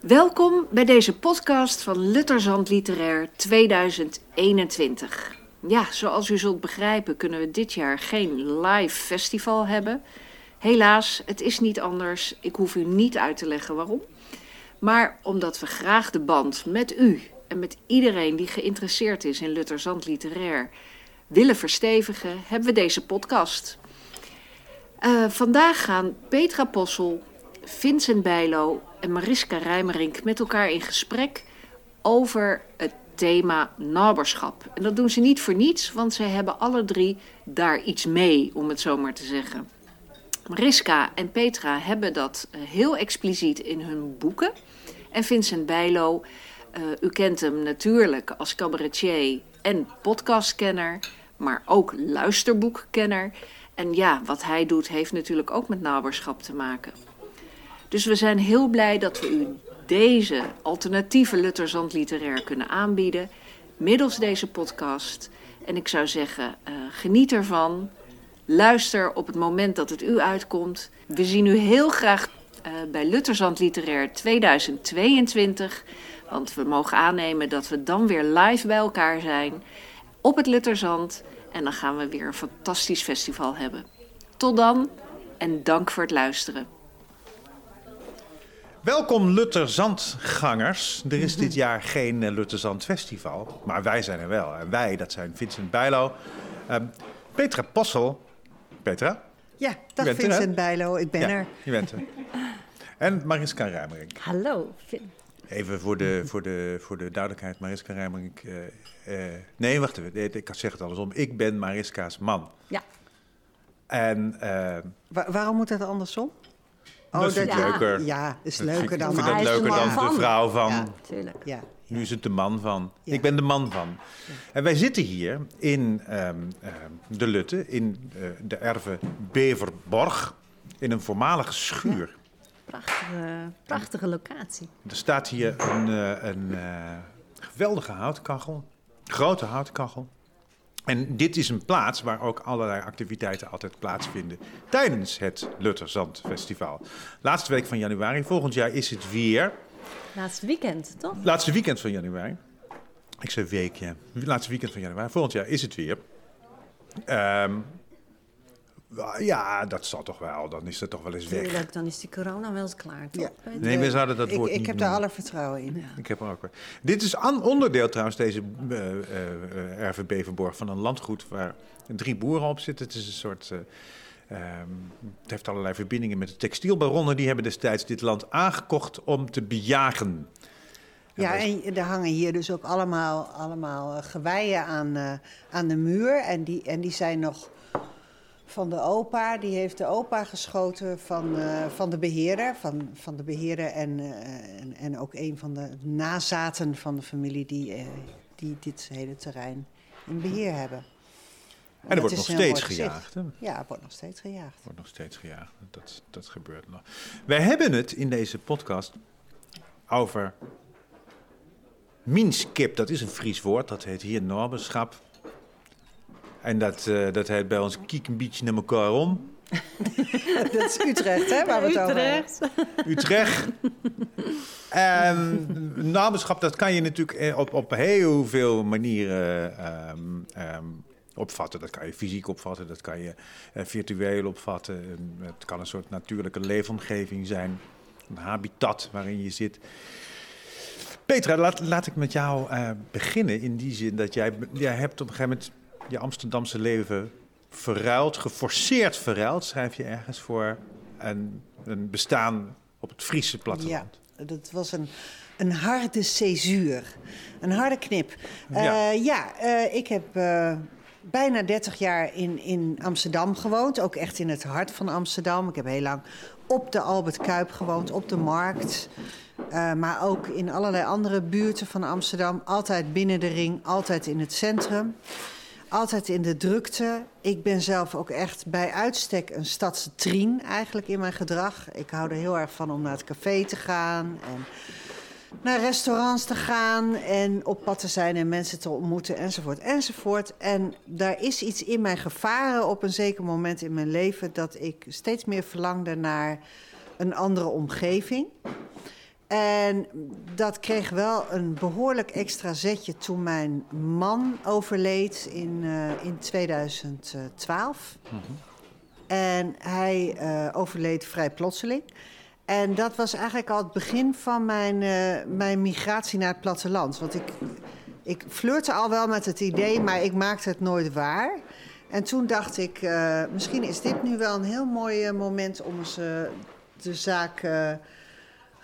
Welkom bij deze podcast van Lutterzand Literair 2021. Ja, zoals u zult begrijpen kunnen we dit jaar geen live festival hebben. Helaas, het is niet anders. Ik hoef u niet uit te leggen waarom. Maar omdat we graag de band met u en met iedereen die geïnteresseerd is in Lutterzand Literair willen verstevigen, hebben we deze podcast. Uh, vandaag gaan Petra Possel, Vincent Bijlo en Mariska Rijmerink met elkaar in gesprek over het thema naberschap. En dat doen ze niet voor niets, want zij hebben alle drie daar iets mee, om het zo maar te zeggen. Mariska en Petra hebben dat eh, heel expliciet in hun boeken. En Vincent Bijlo, uh, u kent hem natuurlijk als cabaretier en podcastkenner, maar ook luisterboekkenner. En ja, wat hij doet heeft natuurlijk ook met naberschap te maken. Dus we zijn heel blij dat we u deze alternatieve Lutterzand literair kunnen aanbieden middels deze podcast. En ik zou zeggen, uh, geniet ervan. Luister op het moment dat het u uitkomt. We zien u heel graag uh, bij Lutterzand Literair 2022. Want we mogen aannemen dat we dan weer live bij elkaar zijn op het Lutterzand. En dan gaan we weer een fantastisch festival hebben. Tot dan en dank voor het luisteren. Welkom Lutterzandgangers. Er is dit jaar geen uh, Lutterzand Festival, maar wij zijn er wel. En wij, dat zijn Vincent Bijlo, uh, Petra Possel. Petra? Ja, dag Vincent er, Bijlo, ik ben ja, er. Je bent er. En Mariska Rijmerink. Hallo, Vin. Even voor de, voor de, voor de duidelijkheid, Mariska Rijmerink. Uh, nee, wacht even, ik zeg het andersom. Ik ben Mariska's man. Ja. En, Wa waarom moet dat andersom? Oh, dat vind ik ja. leuker. Ja, is leuker dan... Ik vind dat leuker dan de vrouw van. Ja, tuurlijk. Ja, nu is het de man van. Ja. Ik ben de man van. En wij zitten hier in um, uh, de Lutte, in uh, de erve Beverborg, in een voormalige schuur. Prachtige, prachtige locatie. Er staat hier een, uh, een geweldige houtkachel, grote houtkachel. En dit is een plaats waar ook allerlei activiteiten altijd plaatsvinden tijdens het Lutterzand Festival. Laatste week van januari, volgend jaar is het weer. Laatste weekend, toch? Laatste weekend van januari. Ik zei week, ja. Laatste weekend van januari. Volgend jaar is het weer. Um, ja, dat zal toch wel. Dan is het toch wel eens weg. Tuurlijk, dan is die corona wel eens klaar, toch? Ja. Nee, we zouden dat ik, woord ik niet heb noemen. daar alle vertrouwen in. Ja. Ik heb er ook weer. Dit is een onderdeel trouwens, deze uh, uh, RV Beverborg, van een landgoed waar drie boeren op zitten. Het is een soort... Uh, um, het heeft allerlei verbindingen met de textielbaronnen. Die hebben destijds dit land aangekocht om te bejagen. Ja, en er hangen hier dus ook allemaal, allemaal geweien aan, uh, aan de muur. En die, en die zijn nog van de opa. Die heeft de opa geschoten van, uh, van de beheerder. Van, van de beheerder en, uh, en, en ook een van de nazaten van de familie die, uh, die dit hele terrein in beheer hebben. En er wordt nog steeds gejaagd. Hè? Ja, er wordt nog steeds gejaagd. Er wordt nog steeds gejaagd. Dat, dat gebeurt nog. Wij hebben het in deze podcast over minskip. Dat is een Fries woord. Dat heet hier norberschap. En dat, uh, dat heet bij ons kiek een beetje naar elkaar om. dat is Utrecht, hè, waar we het Utrecht. over hebben. Utrecht. en naberschap, dat kan je natuurlijk op, op heel veel manieren um, um, opvatten. Dat kan je fysiek opvatten, dat kan je uh, virtueel opvatten. Het kan een soort natuurlijke leefomgeving zijn. Een habitat waarin je zit. Petra, laat, laat ik met jou uh, beginnen in die zin dat jij, jij hebt op een gegeven moment je Amsterdamse leven verruild, geforceerd verruild, schrijf je ergens voor een, een bestaan op het Friese platteland. Ja, dat was een, een harde césuur, een harde knip. Ja, uh, ja uh, ik heb uh, bijna 30 jaar in, in Amsterdam gewoond, ook echt in het hart van Amsterdam. Ik heb heel lang op de Albert Kuip gewoond, op de markt. Uh, maar ook in allerlei andere buurten van Amsterdam. Altijd binnen de ring, altijd in het centrum. Altijd in de drukte. Ik ben zelf ook echt bij uitstek een stadse trien eigenlijk in mijn gedrag. Ik hou er heel erg van om naar het café te gaan en naar restaurants te gaan en op pad te zijn en mensen te ontmoeten enzovoort enzovoort. En daar is iets in mij gevaren op een zeker moment in mijn leven dat ik steeds meer verlangde naar een andere omgeving. En dat kreeg wel een behoorlijk extra zetje toen mijn man overleed in, eh, in 2012. En hij eh, overleed vrij plotseling. En dat was eigenlijk al het begin van mijn, eh, mijn migratie naar het platteland. Want ik, ik flirte al wel met het idee, maar ik maakte het nooit waar. En toen dacht ik, misschien is dit nu wel een heel mooi moment om eens de zaak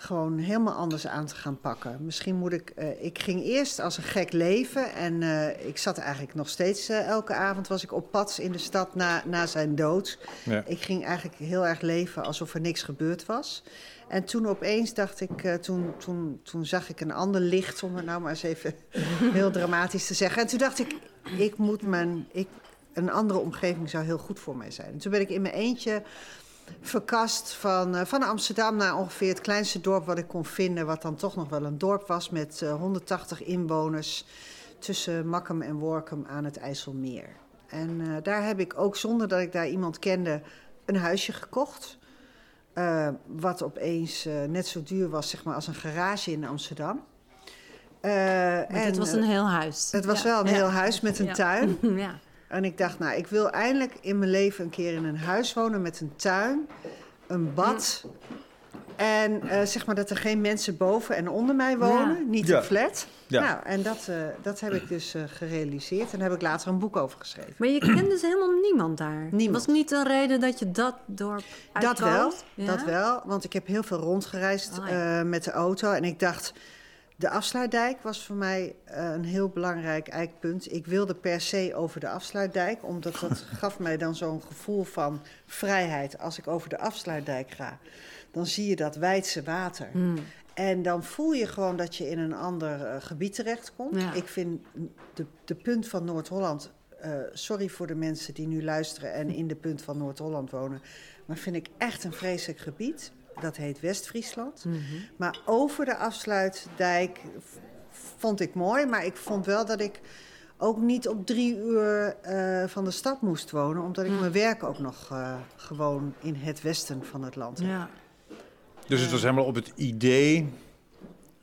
gewoon helemaal anders aan te gaan pakken. Misschien moet ik. eh, ik ging eerst als een gek leven en eh, ik zat eigenlijk nog steeds eh, elke avond was ik op pad in de stad na, na zijn dood. Ja. Ik ging eigenlijk heel erg leven alsof er niks gebeurd was. En toen opeens dacht ik, toen, toen, toen zag ik een ander licht, om het nou maar eens even heel dramatisch te zeggen. En toen dacht ik, ik moet mijn, ik, een andere omgeving zou heel goed voor mij zijn. En toen ben ik in mijn eentje verkast van, eh, van Amsterdam naar ongeveer het kleinste dorp wat ik kon vinden, wat dan toch nog wel een dorp was met eh, 180 inwoners tussen Makkum en Workum aan het IJsselmeer. En eh, daar heb ik ook zonder dat ik daar iemand kende een huisje gekocht. Eh, wat opeens eh, net zo duur was zeg maar, als een garage in Amsterdam. Eh, Maar en, het was een eh, heel huis. het was Ja. wel een Ja. heel huis met een Ja. tuin. ja. En ik dacht, nou, ik wil eindelijk in mijn leven een keer in een huis wonen met een tuin, een bad. En eh, zeg maar dat er geen mensen boven en onder mij wonen, Ja. niet Ja. een flat. Ja. Nou, en dat, eh, dat heb ik dus eh, gerealiseerd. En daar heb ik later een boek over geschreven. Maar je kent dus helemaal niemand daar. Niemand. was niet een reden dat je dat dorp Dat wel? Ja? dat wel. Want ik heb heel veel rondgereisd ja. met de auto. En ik dacht, de afsluitdijk was voor mij eh, een heel belangrijk eikpunt. Ik wilde per se over de afsluitdijk. Omdat dat gaf mij dan zo'n gevoel van vrijheid. Als ik over de afsluitdijk ga, dan zie je dat wijdse water. Hmm. En dan voel je gewoon dat je in een ander eh, gebied terechtkomt. Ja. Ik vind de, de punt van Noord-Holland... eh, sorry voor de mensen die nu luisteren en in de punt van Noord-Holland wonen... maar vind ik echt een vreselijk gebied. Dat heet West-Friesland. Mhm. Maar over de afsluitdijk vond ik mooi. Maar ik vond wel dat ik ook niet op drie uur eh, van de stad moest wonen... omdat ik Ja. mijn werk ook nog eh, gewoon in het westen van het land heb. Ja. Dus het was helemaal op het idee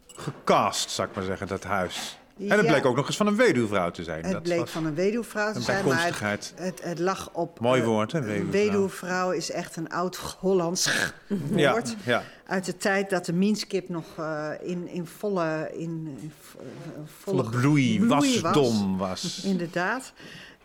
gecast, zou ik maar zeggen, dat huis. En het bleek ook nog eens van een weduwvrouw te zijn. Het dat bleek van een weduwvrouw te een zijn, maar het, het, het lag op... Mooi woord, hè, weduwvrouw. Weduwvrouw is echt een oud-Hollands woord. ja. Uit de tijd dat de minskip nog eh, in, in volle... In, eh, Volle bloei, bloei wasdom was. Inderdaad.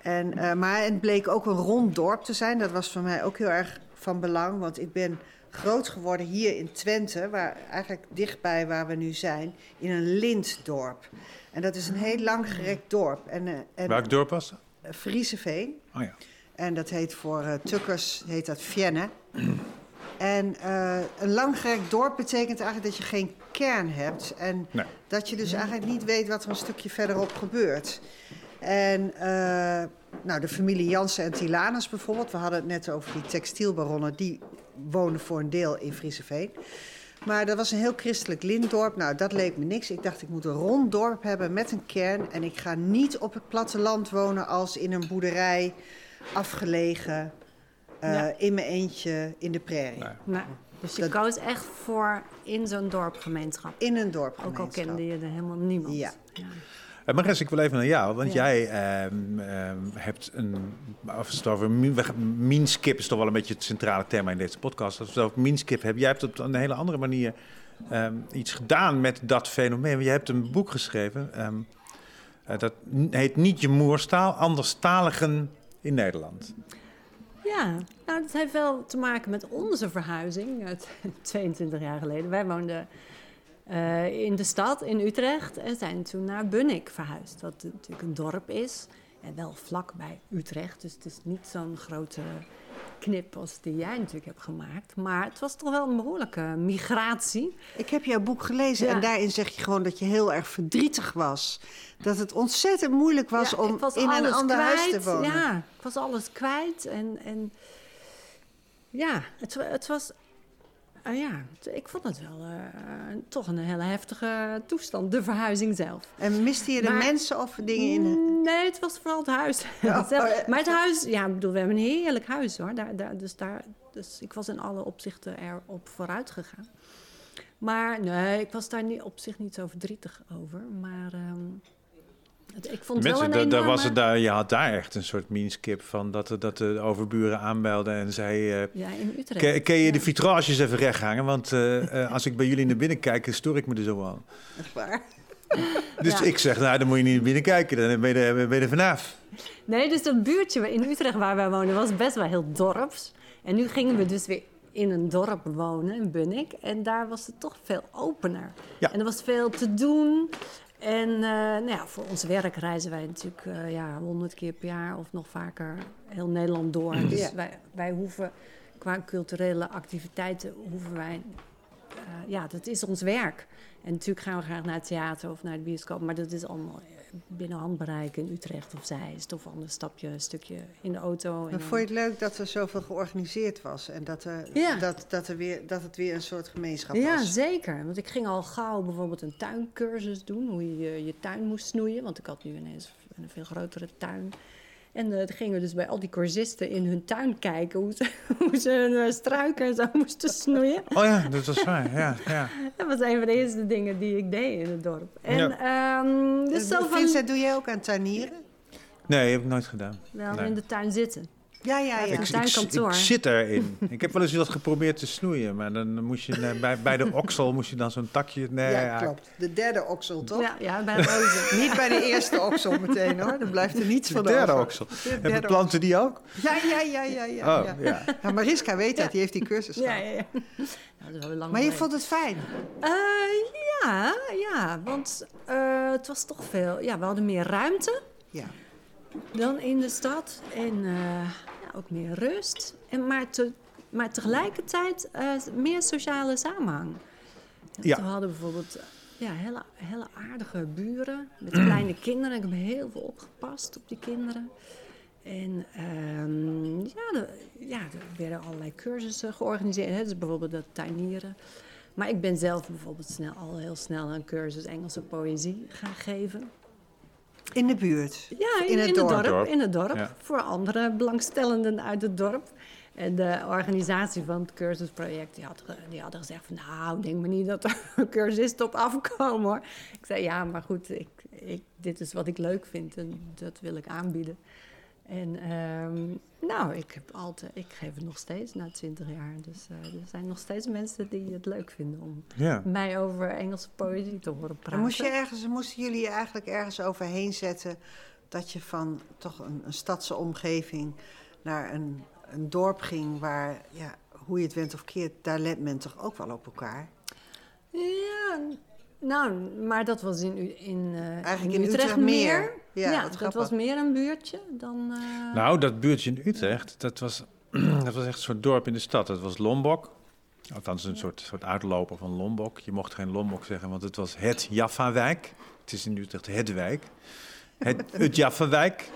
En, eh, maar het bleek ook een rond dorp te zijn. Dat was voor mij ook heel erg van belang. Want ik ben groot geworden hier in Twente, waar eigenlijk dichtbij waar we nu zijn, in een lintdorp. En dat is een heel langgerekt dorp. En, eh en Welk dorp was dat? eh, Frieseveen. Oh ja. En dat heet voor eh, tukkers heet dat Vienne. En een langgerekt dorp betekent eigenlijk dat je geen kern hebt. En Nee. dat je dus eigenlijk niet weet wat er een stukje verderop gebeurt. En nou, de familie Jansen en Tilanus bijvoorbeeld, we hadden het net over die textielbaronnen, die wonen voor een deel in Frieseveen. Maar dat was een heel christelijk lintdorp. Nou, dat leek me niks. Ik dacht, ik moet een rond dorp hebben met een kern. En ik ga niet op het platteland wonen als in een boerderij, afgelegen, eh, Ja. in mijn eentje in de prairie. Nee. Nee. Dus je Dat- koos echt voor in zo'n dorpgemeenschap. In een dorp. Ook al kende je er helemaal niemand. Ja. Uh, Maris, ik wil even naar jou, want Ja. jij ehm, ehm, hebt een. We het over minskip is toch wel een beetje het centrale thema in deze podcast. Als we het over minskip hebben, jij hebt op een hele andere manier ehm, iets gedaan met dat fenomeen. Je hebt een boek geschreven, eh, dat heet Niet je moerstaal, anderstaligen in Nederland. Ja, nou dat heeft wel te maken met onze verhuizing uit 22 jaar geleden. Wij woonden eh, in de stad, in Utrecht, en zijn toen naar Bunnik verhuisd. Wat natuurlijk een dorp is, en wel vlak bij Utrecht. Dus het is niet zo'n grote knip als die jij natuurlijk hebt gemaakt. Maar het was toch wel een behoorlijke migratie. Ik heb jouw boek gelezen Ja. en daarin zeg je gewoon dat je heel erg verdrietig was. Dat het ontzettend moeilijk was Ja, om was in een ander kwijt. huis te wonen. Ja, ik was alles kwijt. En, en ja, het, het was. Ah ja, ik vond het wel eh, toch een hele heftige toestand, de verhuizing zelf. En miste je de Maar- mensen of dingen in? Nee, het was vooral het huis. Zelf. oh. Maar het huis, ja, ik bedoel, we hebben een heerlijk huis hoor. Daar, daar, dus, daar, dus ik was in alle opzichten erop vooruit gegaan. Maar nee, ik was daar niet, op zich niet zo verdrietig over. Maar ehm, ik vond het wel Mensen, een da- daar enorme... was het daar, je had daar echt een soort meanskip van dat, de- dat de overburen aanbelden en zei... eh, Ja, in Utrecht. Kun, kun je Ja. de vitrages even recht hangen? Want eh, eh, als ik bij jullie naar binnen kijk, stoor ik me er zo aan. Echt waar? Dus Ja. ik zeg, nou, dan moet je niet naar binnen kijken. Dan ben je er, ben je er vanaf. Nee, dus dat buurtje in Utrecht waar wij woonden was best wel heel dorps. En nu gingen we dus weer in een dorp wonen, in Bunnik. En daar was het toch veel opener. Ja. En er was veel te doen. En eh, nou ja, voor ons werk reizen wij natuurlijk eh, ja, honderd keer per jaar of nog vaker heel Nederland door. Dus Ja. wij, wij hoeven qua culturele activiteiten hoeven wij. eh, ja, dat is ons werk. En natuurlijk gaan we graag naar het theater of naar de bioscoop, maar dat is allemaal binnen handbereik in Utrecht of Zeist of anders stap je een stukje in de auto. En Maar vond je het leuk dat er zoveel georganiseerd was en dat, er, Ja. dat, dat, er weer, dat het weer een soort gemeenschap Ja, was? zeker. Want ik ging al gauw bijvoorbeeld een tuincursus doen, hoe je, je tuin moest snoeien. Want ik had nu ineens een veel grotere tuin. En eh, dan gingen we dus bij al die cursisten in hun tuin kijken hoe ze, hoe ze hun eh, struiken en zo moesten snoeien. Oh ja, dat was waar. Ja, ja. Dat was een van de eerste dingen die ik deed in het dorp. En Ja. ehm, dus zo van Vincent, doe jij ook aan tuinieren? Nee, heb ik nooit gedaan. wel Nee. in de tuin zitten. Ja, ja, ja. Een Ik, ik, tuinkantoor. ik zit erin. Ik heb wel eens wat geprobeerd te snoeien, maar dan moest je bij, bij de oksel moest je dan zo'n takje. Nee, ja, ja, klopt. De derde oksel, toch? Ja, ja, bij rozen. Niet bij de eerste oksel meteen hoor, dan blijft er niets De van derde over. oksel. De En derde planten die ook? oksel. Ja, ja, ja, ja, ja. Oh, ja. ja. Ja, Mariska weet dat, die heeft die cursus Ja, gehad. ja, ja. Nou, dat is wel lang Maar je vond het fijn? Eh, ja, ja, want eh, het was toch veel. Ja, we hadden meer ruimte Ja. Dan in de stad. En eh, ja, ook meer rust. En maar, te, maar tegelijkertijd eh, meer sociale samenhang. Ja. We hadden bijvoorbeeld eh, ja, hele, hele aardige buren met kleine kinderen. Ik heb heel veel opgepast op die kinderen. En ehm, ja, er, ja, er werden allerlei cursussen georganiseerd. Hè? Dus bijvoorbeeld dat tuinieren. Maar ik ben zelf bijvoorbeeld snel, al heel snel een cursus Engelse poëzie gaan geven. In de buurt? Ja, in, In het in dorp. het dorp. Dorp. In het dorp. Ja. Voor andere belangstellenden uit het dorp. En de organisatie van het cursusproject, die, had, die hadden gezegd van... nou, denk maar niet dat er cursisten op afkomen, hoor. Ik zei, ja, maar goed, ik, ik, dit is wat ik leuk vind en dat wil ik aanbieden. En ehm, nou, ik, heb altijd, ik geef het nog steeds na twintig jaar. Dus eh, er zijn nog steeds mensen die het leuk vinden om Ja. mij over Engelse poëzie te horen praten. En moest je ergens, moesten jullie je eigenlijk ergens overheen zetten dat je van toch een, een stadse omgeving naar een, een dorp ging waar, ja, hoe je het went of keert, daar let men toch ook wel op elkaar? Ja, nou, maar dat was in, U- in, eh, Eigenlijk in in Utrecht, Utrecht meer. meer. Ja, dat grappig. was meer een buurtje dan... eh, Nou, dat buurtje in Utrecht, dat was, dat was echt een soort dorp in de stad. Dat was Lombok. Althans, een soort, soort uitloper van Lombok. Je mocht geen Lombok zeggen, want het was het Jaffa-wijk. Het is in Utrecht het wijk. Het, het Jaffa-wijk.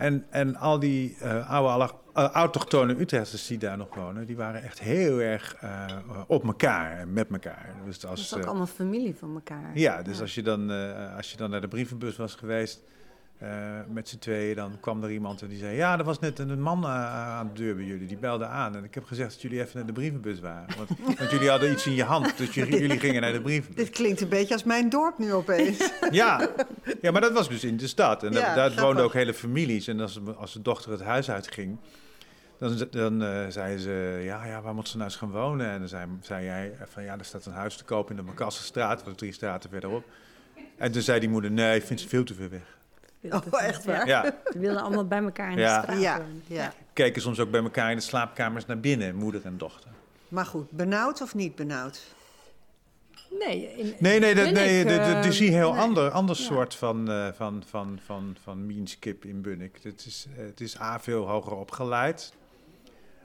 En, en al die eh, oude, eh, autochtone Utrechters die daar nog wonen, die waren echt heel erg eh, op elkaar en met elkaar. Dus dat als, is ook allemaal familie van elkaar. ja, dus Als, je dan, als je dan naar de brievenbus was geweest eh, met z'n tweeën, dan kwam er iemand en die zei: Ja, er was net een man eh, aan de deur bij jullie, die belde aan. En ik heb gezegd dat jullie even naar de brievenbus waren. Want, want jullie hadden iets in je hand, dus jullie, jullie gingen naar de brievenbus. Dit klinkt een beetje als mijn dorp nu opeens. Ja, ja maar dat was dus in de stad. En Ja, daar, woonden ook hele families. En als, als de dochter het huis uitging, dan, dan eh, zei ze: ja, ja, waar moet ze nou eens gaan wonen? En dan zei, zei jij: van ja, er staat een huis te koop in de Makassenstraat, wat drie straten verderop. En toen zei die moeder: nee, ik vind ze veel te ver weg. Oh, echt waar? Ja, Ze wilden allemaal bij elkaar in Ja. de straat Ja, wonen. ja. keken soms ook bij elkaar in de slaapkamers naar binnen, moeder en dochter. Maar goed, benauwd of niet benauwd? Nee, in, Nee, nee, dat, nee ik, de, de, de zie heel nee. ander, ander Ja. soort van, eh van, van, van, van meanskip in Bunnik. Het is, eh, het is A, veel hoger opgeleid.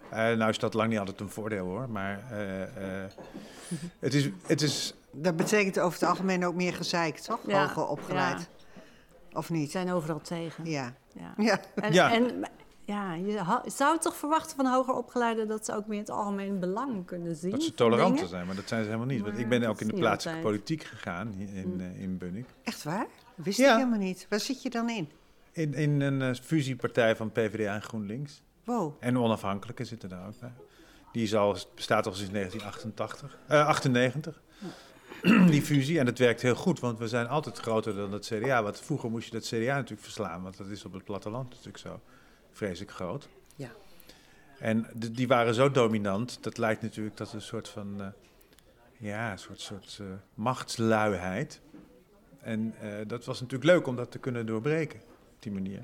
Eh, nou is dat lang niet altijd een voordeel hoor, maar eh, eh, het, is, het is... Dat betekent over het algemeen ook meer gezeik, toch? Ja, Hoger opgeleid. Of niet? zijn overal tegen. Ja. Ja. ja. En, Ja. en ja, je zou toch verwachten van hoger opgeleiden dat ze ook meer het algemeen belang kunnen zien. Dat ze toleranter dingen? zijn, maar dat zijn ze helemaal niet. Want ik ben ook in de plaatselijke politiek gegaan hier in, eh, in Bunnik. Echt waar? Wist Ja. ik helemaal niet. Waar zit je dan in? In, in een eh, fusiepartij van PvdA en GroenLinks. Wow. En onafhankelijken zitten daar ook bij. Die is al, bestaat al sinds 1988, eh, 98. Die fusie. En dat werkt heel goed, want we zijn altijd groter dan het CDA. Want vroeger moest je dat CDA natuurlijk verslaan, want dat is op het platteland natuurlijk zo vreselijk groot. Ja. En de- die waren zo dominant, dat lijkt natuurlijk tot een soort van, eh, ja, een soort, soort eh, machtsluiheid. En eh, dat was natuurlijk leuk om dat te kunnen doorbreken, op die manier.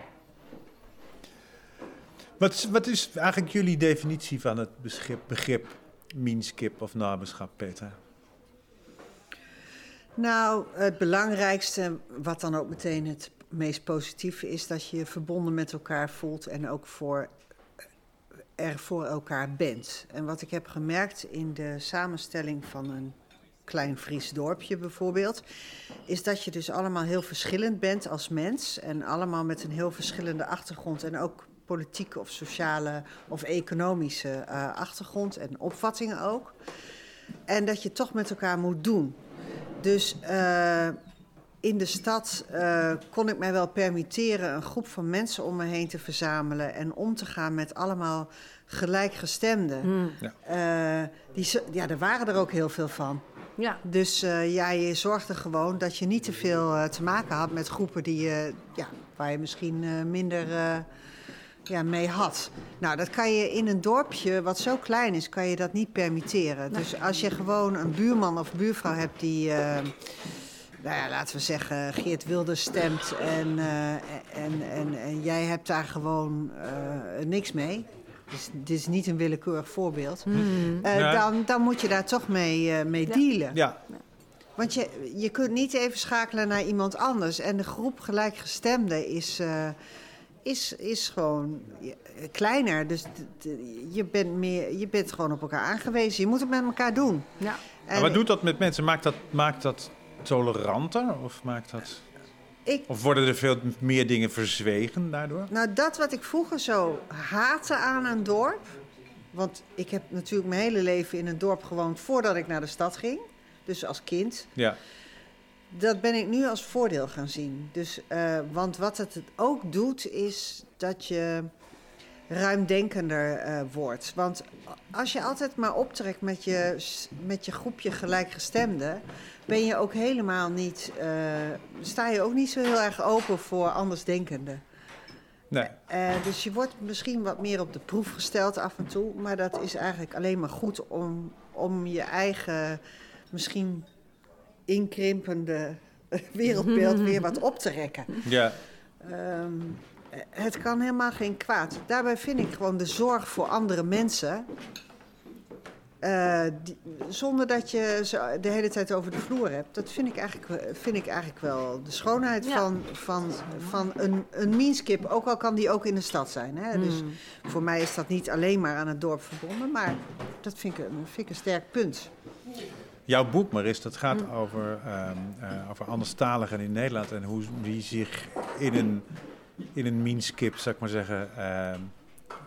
Wat is, wat is eigenlijk jullie definitie van het begrip, begrip minskip of naberschap, Petra? Nou, het belangrijkste, wat dan ook meteen het meest positieve is, dat je je verbonden met elkaar voelt en ook voor, er voor elkaar bent. En wat ik heb gemerkt in de samenstelling van een klein Fries dorpje bijvoorbeeld, is dat je dus allemaal heel verschillend bent als mens en allemaal met een heel verschillende achtergrond en ook politieke of sociale of economische eh, achtergrond en opvattingen ook. En dat je toch met elkaar moet doen. Dus eh, in de stad eh, kon ik mij wel permitteren een groep van mensen om me heen te verzamelen en om te gaan met allemaal gelijkgestemden. Hmm. Eh, die, zo- ja, er waren er ook heel veel van. Ja. Dus eh, ja, je zorgde gewoon dat je niet te veel te maken had met groepen die, je ja, waar je misschien eh, minder eh, ja, mee had. Nou, dat kan je in een dorpje wat zo klein is, kan je dat niet permitteren. Dus als je gewoon een buurman of buurvrouw hebt die, eh, nou ja, laten we zeggen, Geert Wilders stemt en, eh, en, en, en jij hebt daar gewoon eh, niks mee. Dus dit is niet een willekeurig voorbeeld. Hmm. Eh, Ja. dan, dan moet je daar toch mee, eh, mee Ja. dealen. Ja, Want je, je kunt niet even schakelen naar iemand anders. En de groep gelijkgestemden is, eh, is, is gewoon ja, kleiner. Dus je bent, meer, je bent gewoon op elkaar aangewezen. Je moet het met elkaar doen. Ja. maar En wat doet dat met mensen? Maakt dat, maakt dat toleranter? Of, maakt dat, ik, of worden er veel meer dingen verzwegen daardoor? nou, dat wat ik vroeger zo haatte aan een dorp... Want ik heb natuurlijk mijn hele leven in een dorp gewoond voordat ik naar de stad ging. Dus als kind. Ja, Dat ben ik nu als voordeel gaan zien. Dus, eh, want wat het ook doet, is dat je ruimdenkender eh, wordt. Want als je altijd maar optrekt met je, met je groepje gelijkgestemden, ben je ook helemaal niet, eh, sta je ook niet zo heel erg open voor andersdenkenden. nee. Dus je wordt misschien wat meer op de proef gesteld af en toe. Maar dat is eigenlijk alleen maar goed om, om je eigen, misschien inkrimpende wereldbeeld weer wat op te rekken. Ja, Ehm, het kan helemaal geen kwaad. Daarbij vind ik gewoon de zorg voor andere mensen. eh, die- zonder dat je ze de hele tijd over de vloer hebt. Dat vind ik eigenlijk, vind ik eigenlijk wel de schoonheid Ja. van, van, van een, een meanskip. Ook al kan die ook in de stad zijn. Hè? Dus Hmm. voor mij is dat niet alleen maar aan het dorp verbonden. Maar dat vind ik, een- vind ik een sterk punt. Jouw boek, Maris, dat gaat over, ehm eh, over anderstaligen in Nederland en hoe die zich in een, in een meanskip, zou ik maar zeggen, ehm,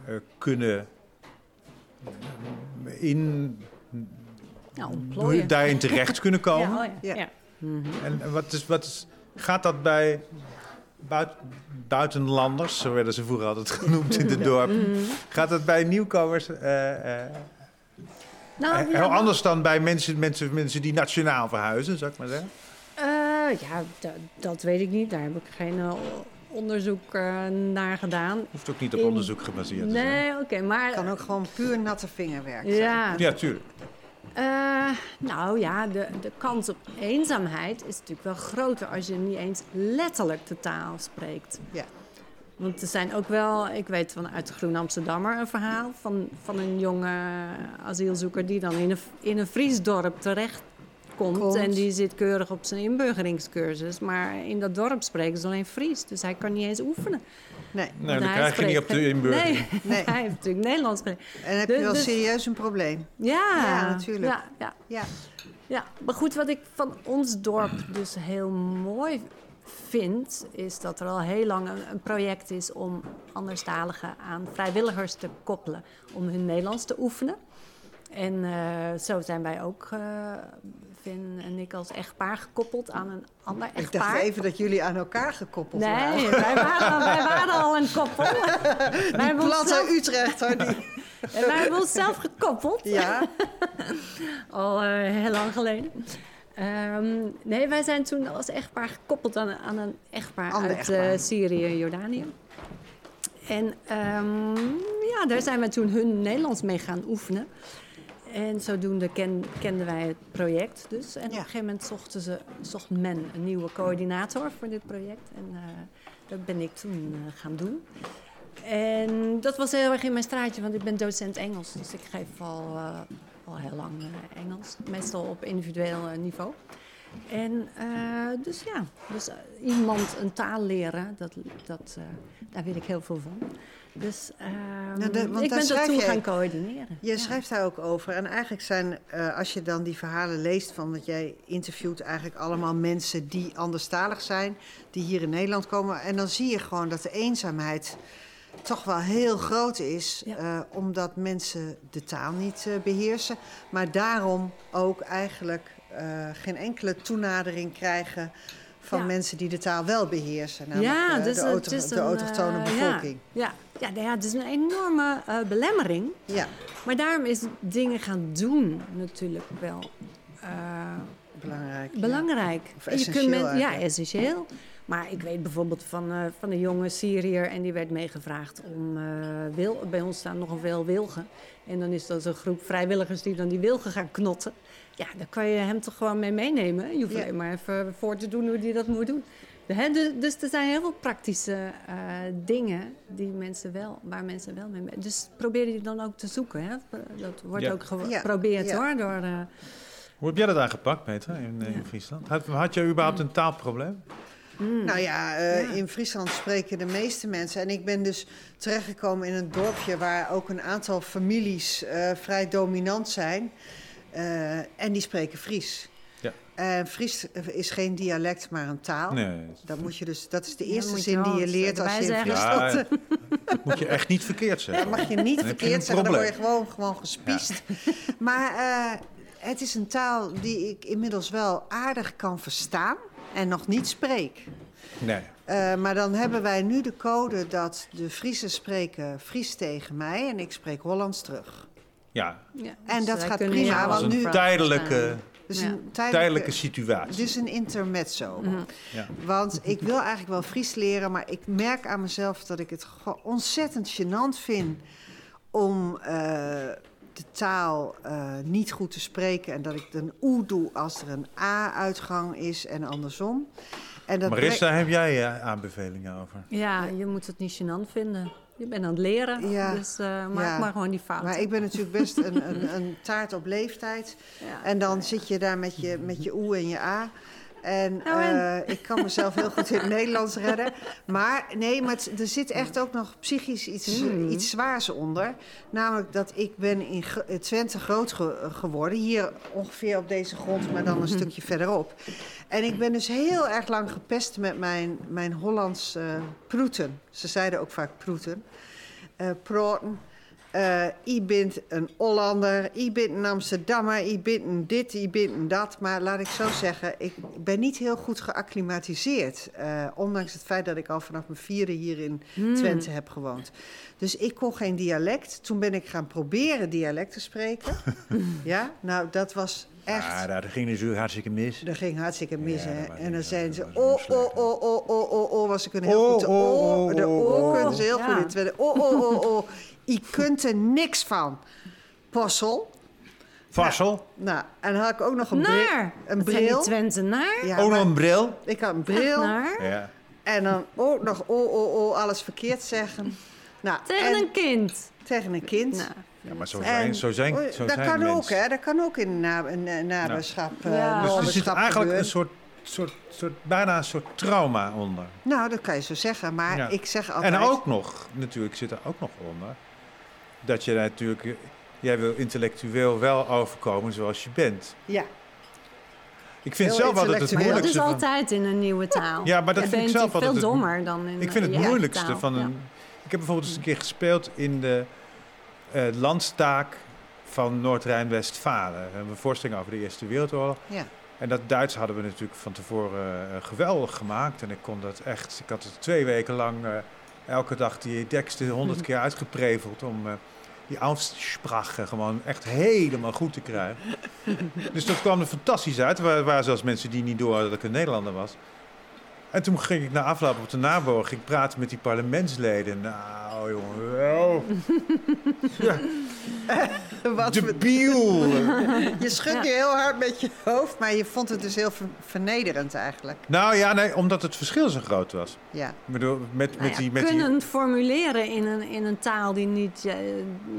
eh, kunnen in, Ja, ontplooien. daarin terecht kunnen komen. Ja, oh ja. Ja. ja. En wat is, wat is, gaat dat bij buit- buitenlanders, zo werden ze vroeger altijd genoemd in de dorpen, gaat dat bij nieuwkomers eh, eh, Nou, heel ja, maar- anders dan bij mensen, mensen, mensen die nationaal verhuizen, zou ik maar zeggen? Eh, ja, da- dat weet ik niet. Daar heb ik geen eh, onderzoek eh, naar gedaan. Hoeft ook niet op In- onderzoek gebaseerd te zijn. Nee, oké, maar... Het kan ook gewoon puur natte vingerwerk zijn. ja, Ja, tuurlijk. Eh, nou ja, de, de kans op eenzaamheid is natuurlijk wel groter als je niet eens letterlijk de taal spreekt. Ja. Want er zijn ook wel, ik weet vanuit Groen Amsterdammer een verhaal van, van een jonge asielzoeker die dan in een, in een Fries dorp terecht komt. Komt. En die zit keurig op zijn inburgeringscursus. Maar in dat dorp spreken ze alleen Fries. Dus hij kan niet eens oefenen. Nee. Nee, dan hij krijg je niet op de geen- inburgering. Nee, Nee. hij heeft natuurlijk Nederlands gesproken. En heb Dus- je wel dus- serieus een probleem. Ja, Ja, natuurlijk. Ja, ja. Ja. Ja, maar goed, wat ik van ons dorp dus heel mooi vind, is dat er al heel lang een, project is om anderstaligen aan vrijwilligers te koppelen om hun Nederlands te oefenen. En eh, zo zijn wij ook, eh Vin en ik als echtpaar, gekoppeld aan een ander Ik dacht echtpaar. even dat jullie aan elkaar gekoppeld waren. Nee, wij waren, wij waren al een koppel. Wij Die hebben platte onszelf- Utrecht, hoor. Die... En wij hebben ons zelf gekoppeld. Ja, Al eh, heel lang geleden. Ehm, nee, wij zijn toen als echtpaar gekoppeld aan, aan een echtpaar Ander uit echtpaar. eh, Syrië en Jordanië. En ehm, ja, daar zijn we toen hun Nederlands mee gaan oefenen. En zodoende ken, kenden wij het project dus. En op een gegeven moment zochten ze, zocht men een nieuwe coördinator voor dit project. En eh, dat ben ik toen eh, gaan doen. En dat was heel erg in mijn straatje, want ik ben docent Engels. Dus ik geef al, al heel lang eh, Engels. Meestal op individueel eh, niveau. En eh, dus ja, dus iemand een taal leren, dat, dat, daar weet ik heel veel van. Dus Nou, de- want ik daar ben dat toen je- gaan coördineren. je Ja. schrijft daar ook over. En eigenlijk zijn, als je dan die verhalen leest van dat jij interviewt eigenlijk allemaal mensen die anderstalig zijn, die hier in Nederland komen. En dan zie je gewoon dat de eenzaamheid toch wel heel groot is, Ja. eh, omdat mensen de taal niet eh, beheersen. Maar daarom ook eigenlijk eh, geen enkele toenadering krijgen van Ja. mensen die de taal wel beheersen. Namelijk ja, dus de, auto- de autochtone bevolking. Ja, ja, ja, nou ja, het is een enorme belemmering. Ja, Maar daarom is dingen gaan doen natuurlijk wel belangrijk. ja. belangrijk. Of En je kunt met- ja, essentieel. Maar ik weet bijvoorbeeld van, eh, van een jonge Syriër en die werd meegevraagd om eh, wil, bij ons staan nogal veel wilgen. En dan is dat een groep vrijwilligers die dan die wilgen gaan knotten. Ja, dan kan je hem toch gewoon mee meenemen. Je hoeft Ja. alleen maar even voor te doen hoe die dat moet doen. Dus, dus er zijn heel veel praktische eh, dingen die mensen wel, waar mensen wel mee... mee- Dus probeer die dan ook te zoeken. Hè? Dat wordt Ja. ook geprobeerd ja. hoor. Door, eh, Hoe heb jij dat aangepakt, Peter, in, eh, in Ja. Friesland? Had, had je überhaupt een taalprobleem? Nou ja, eh, Ja. in Friesland spreken de meeste mensen. En ik ben dus terechtgekomen in een dorpje waar ook een aantal families eh, vrij dominant zijn. Eh, en die spreken Fries. Ja. En Fries is geen dialect, maar een taal. Nee, Dat, moet je dus, dat is de Ja, eerste zin die je leert als je in. Friesland... Ja, dat moet je echt niet verkeerd Dat zeggen. mag je niet Dan heb je verkeerd zeggen, dan word je gewoon, gewoon gespiest. Maar eh, het is een taal die ik inmiddels wel aardig kan verstaan en nog niet spreek. Nee. Eh, maar dan hebben wij nu de code dat de Friesen spreken Fries tegen mij en ik spreek Hollands terug. Ja, ja, En dus dat gaat prima, want nu- tijdelijke. Dus Ja. een tijdelijke situatie. Dit is een intermezzo. Ja. Want ik wil eigenlijk wel Fries leren, maar ik merk aan mezelf dat ik het gewoon ontzettend gênant vind om eh, de taal eh, niet goed te spreken. En dat ik een oe doe als er een a-uitgang is en andersom. En dat Marissa, heb jij eh, aanbevelingen over? Ja, je moet het niet gênant vinden. Je bent aan het leren, Ja. dus eh, maak Ja. maar gewoon die fout. Maar ik ben natuurlijk best een, een, een taart op leeftijd. Ja. En dan zit je daar met je, met je oe en je a. En Nou, en? eh, ik kan mezelf heel goed in het Nederlands redden. Maar nee, maar het- er zit echt ook nog psychisch iets, Hmm. iets zwaars onder. Namelijk dat ik ben in Twente groot ge- geworden. Hier ongeveer op deze grond, maar dan een Hmm. stukje verderop. En ik ben dus heel erg lang gepest met mijn, mijn Hollands eh proeten. Ze zeiden ook vaak proeten. Eh praten. Eh je bent een Hollander, je bent een Amsterdammer, je bent een dit, je bent een dat. Maar laat ik zo zeggen, ik ben niet heel goed geacclimatiseerd. eh, ondanks het feit dat ik al vanaf mijn vierde hier in Twente heb gewoond. Dus ik kon geen dialect. Toen ben ik gaan proberen dialect te spreken. ja, nou dat was echt... Ja, daar ging natuurlijk hartstikke mis. Dat ging hartstikke mis, Ja, hè. dat En dan zeiden dat ze, was oh, heel oh, oh, oh, oh, oh, oh, oh, was ik een heel Oh, goed... De oh, oh, de oh, oh, oh, kunnen ze heel ja. goed in. Oh, oh, oh, oh. Je kunt er niks van. Possel. Vassel, Nou, en dan had ik ook nog een bril. Naar! Een zijn die bril. Twente naar? Ja, ook nog een bril. ik had een bril. Naar? Ja. En dan ook nog oh, oh, oh, alles verkeerd zeggen. Nou, Tegen en een kind. tegen een kind. Nou, ja, maar zo En- zijn, zo zijn, zo dat zijn kan ook, hè? Dat kan ook in na, in de naberschap. eh, Ja. Dus er zit eigenlijk gebeuren. een soort, soort, soort, bijna een soort trauma onder. Nou, dat kan je zo zeggen. Maar Ja. ik zeg altijd... En ook nog, natuurlijk zit er ook nog onder, dat je natuurlijk, jij wil intellectueel wel overkomen zoals je bent. Ja. Ik vind Heel zelf altijd het maar dat is moeilijkste altijd in een nieuwe taal. Ja, maar dat vind ik zelf veel altijd het- dommer dan in Ik vind een het moeilijkste taal. van Ja. een... Ik heb bijvoorbeeld eens een keer gespeeld in de eh, landstaak van Noord-Rijn-Westfalen. We hebben een voorstelling over de Eerste Wereldoorlog. Ja. En dat Duits hadden we natuurlijk van tevoren eh, geweldig gemaakt. En ik kon dat echt... Ik had het twee weken lang eh, elke dag die teksten honderd keer uitgepreveld om... eh, die Aussprache gewoon echt helemaal goed te krijgen. dus dat kwam er fantastisch uit. Er waren, zelfs mensen die niet door hadden dat ik een Nederlander was. En toen ging ik na afloop op de naborg ging ik praten met die parlementsleden. Nou, jongen, ja, Wat debiel. Je schudt nu heel hard met je hoofd, maar je vond het dus heel ver- vernederend eigenlijk. nou ja, nee, omdat het verschil zo groot was. Ja. Ik bedoel, met, met Nou ja, die... Met die kunnen formuleren in een, in een taal die niet eh,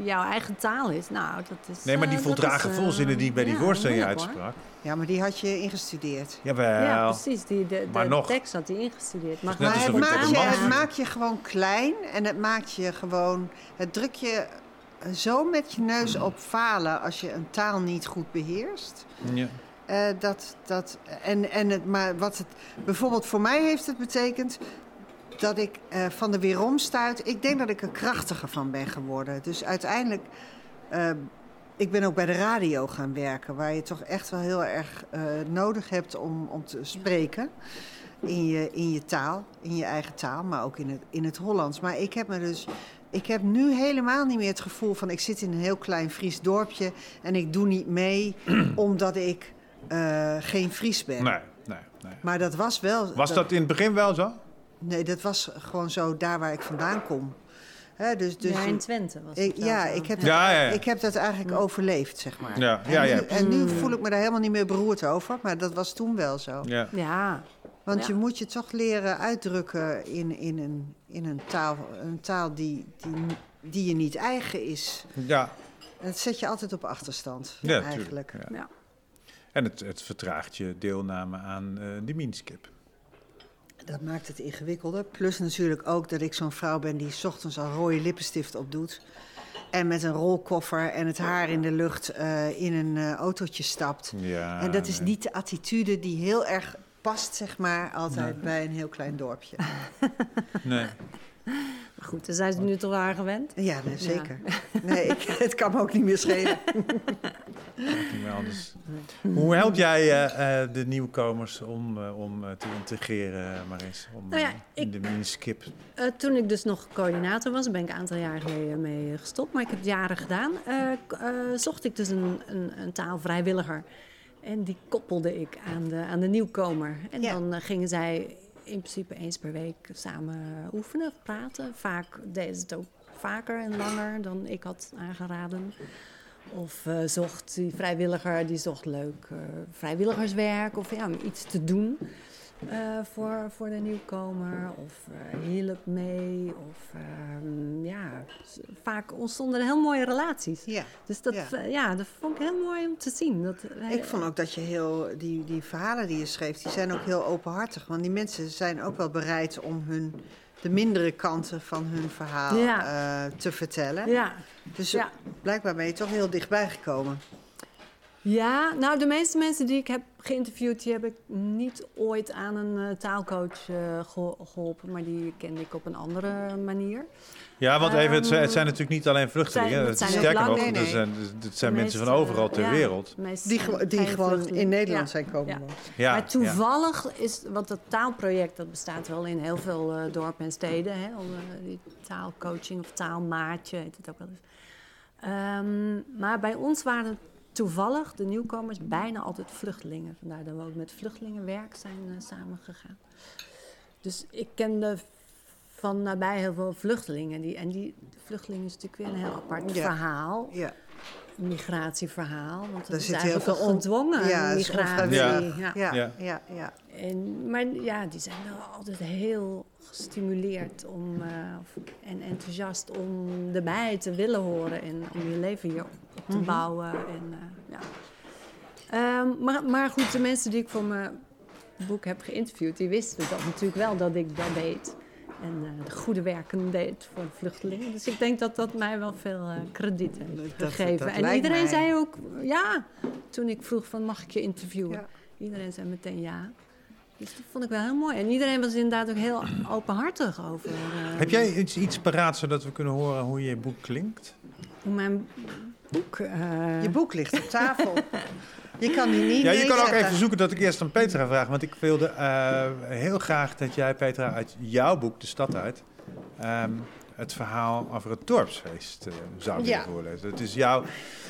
jouw eigen taal is. Nou, dat is. nee, maar die dat voldragen eh, volzinnen die ik bij die voorstelling hoor. Ja, maar die had je ingestudeerd. Jawel. Ja, precies. Die, de, Maar de nog. tekst had hij ingestudeerd. Maar, Net Maar het maakt, je, het maakt je gewoon klein en het maakt je gewoon. Het druk je zo met je neus op falen als je een taal niet goed beheerst. Ja. Eh, dat, dat, en, en het, maar wat het bijvoorbeeld voor mij heeft het betekend dat ik eh, van de weerom stuit. Ik denk dat ik er krachtiger van ben geworden. Dus uiteindelijk, eh, ik ben ook bij de radio gaan werken, waar je toch echt wel heel erg eh, nodig hebt om, om te spreken. In je, in je taal, in je eigen taal, maar ook in het, in het Hollands. Maar ik heb me dus. Ik heb nu helemaal niet meer het gevoel van ik zit in een heel klein Fries dorpje en ik doe niet mee omdat ik eh, geen Fries ben. Nee, nee, nee. Maar dat was wel. Was dat in het begin wel zo? Nee, dat was gewoon zo daar waar ik vandaan kom. Hè, dus, dus ja, in Twente was het ik, ja, ik heb, Ja, dat, ja, ja. ik heb dat eigenlijk overleefd, zeg maar. Ja, en, ja, ja. Nu, en nu voel ik me daar helemaal niet meer beroerd over, maar dat was toen wel zo. Ja. Ja, Want Ja. je moet je toch leren uitdrukken in, in, een, in een taal, een taal die, die, die je niet eigen is. ja. En dat zet je altijd op achterstand, Ja, eigenlijk. tuurlijk, ja. ja. En het, het vertraagt je deelname aan eh de Minskip. Dat maakt het ingewikkelder. Plus natuurlijk ook dat ik zo'n vrouw ben die 's ochtends al rode lippenstift opdoet. En met een rolkoffer en het haar in de lucht eh, in een eh, autootje stapt. Ja, en dat is nee. niet de attitude die heel erg past, zeg maar, altijd bij een heel klein dorpje. Nee. Maar goed, daar zijn ze nu toch aan gewend. Ja, nee, zeker. Nee, ik, het kan me ook niet meer schelen. niet meer anders. Hoe help jij eh, eh, de nieuwkomers om, eh, om eh, te integreren, Maris? Om, Nou ja, in ik- de Minskip. Eh, toen ik dus nog coördinator was, ben ik een aantal jaar geleden mee gestopt, maar ik heb het jaren gedaan, eh, eh, zocht ik dus een, een, een taalvrijwilliger. En die koppelde ik aan de, aan de nieuwkomer. En Ja. dan gingen zij in principe eens per week samen oefenen, praten. Vaak ze het ook vaker en langer dan ik had aangeraden. Of eh, zocht die vrijwilliger, die zocht leuk eh, vrijwilligerswerk of ja, iets te doen eh, voor, voor de nieuwkomer. Of eh, hielp mee. Of ehm, ja, vaak ontstonden er heel mooie relaties. Ja. Dus dat, Ja. ja. ja, dat vond ik heel mooi om te zien. Dat, Ik vond ook dat je heel, die, die verhalen die je schreef, die zijn ook heel openhartig. Want die mensen zijn ook wel bereid om hun, de mindere kanten van hun verhaal Ja. eh, te vertellen. Ja, Dus blijkbaar ben je toch heel dichtbij gekomen. Ja, nou de meeste mensen die ik heb geïnterviewd, die heb ik niet ooit aan een eh, taalcoach eh, geho- geholpen, maar die kende ik op een andere manier. Ja, want even, het zijn, het Ehm, zijn natuurlijk niet alleen vluchtelingen. zijn- Het het zijn Sterker ook nog, nee, nee. zijn, het zijn mensen van overal ter ja, wereld. Die, die gewoon in Nederland Ja. zijn komen Ja. wonen. Ja, maar ja. toevallig is, want het taalproject dat bestaat wel in heel veel eh, dorpen en steden, hè, die taalcoaching of taalmaatje heet het ook wel eens. Ehm, maar bij ons waren toevallig de nieuwkomers bijna altijd vluchtelingen. Vandaar dat we ook met vluchtelingenwerk zijn eh, samengegaan. Dus ik kende van nabij heel veel vluchtelingen. Die, en die vluchtelingen is natuurlijk weer een heel apart Ja. verhaal Ja. migratieverhaal. Want het is zit heel eigenlijk veel een on- ongedwongen Ja, migratie. Ja. Ja, Ja. ja, ja. En, maar ja, die zijn wel altijd heel gestimuleerd om, eh, en enthousiast om erbij te willen horen en om je leven hier op te bouwen. En, eh, ja. Ehm, maar, maar goed, de mensen die ik voor mijn boek heb geïnterviewd, die wisten dat natuurlijk wel dat ik dat deed. En eh, de goede werken deed voor de vluchtelingen. Dus ik denk dat dat mij wel veel eh, krediet heeft Dat- gegeven. dat en iedereen mij. zei ook ja, toen ik vroeg van mag ik je interviewen? Ja. Iedereen zei meteen ja. Dus dat vond ik wel heel mooi. En iedereen was inderdaad ook heel openhartig over eh, Heb jij iets, iets paraat zodat we kunnen horen hoe je boek klinkt? hoe mijn boek... eh, Je boek ligt op tafel. Je kan die niet Ja, je kan ook even zoeken dat ik eerst aan Petra vraag. Want ik wilde eh, heel graag dat jij, Petra, uit jouw boek, De Stad Uit... ehm, het verhaal over het dorpsfeest uh, zou willen Ja. voorlezen. Het is jouw,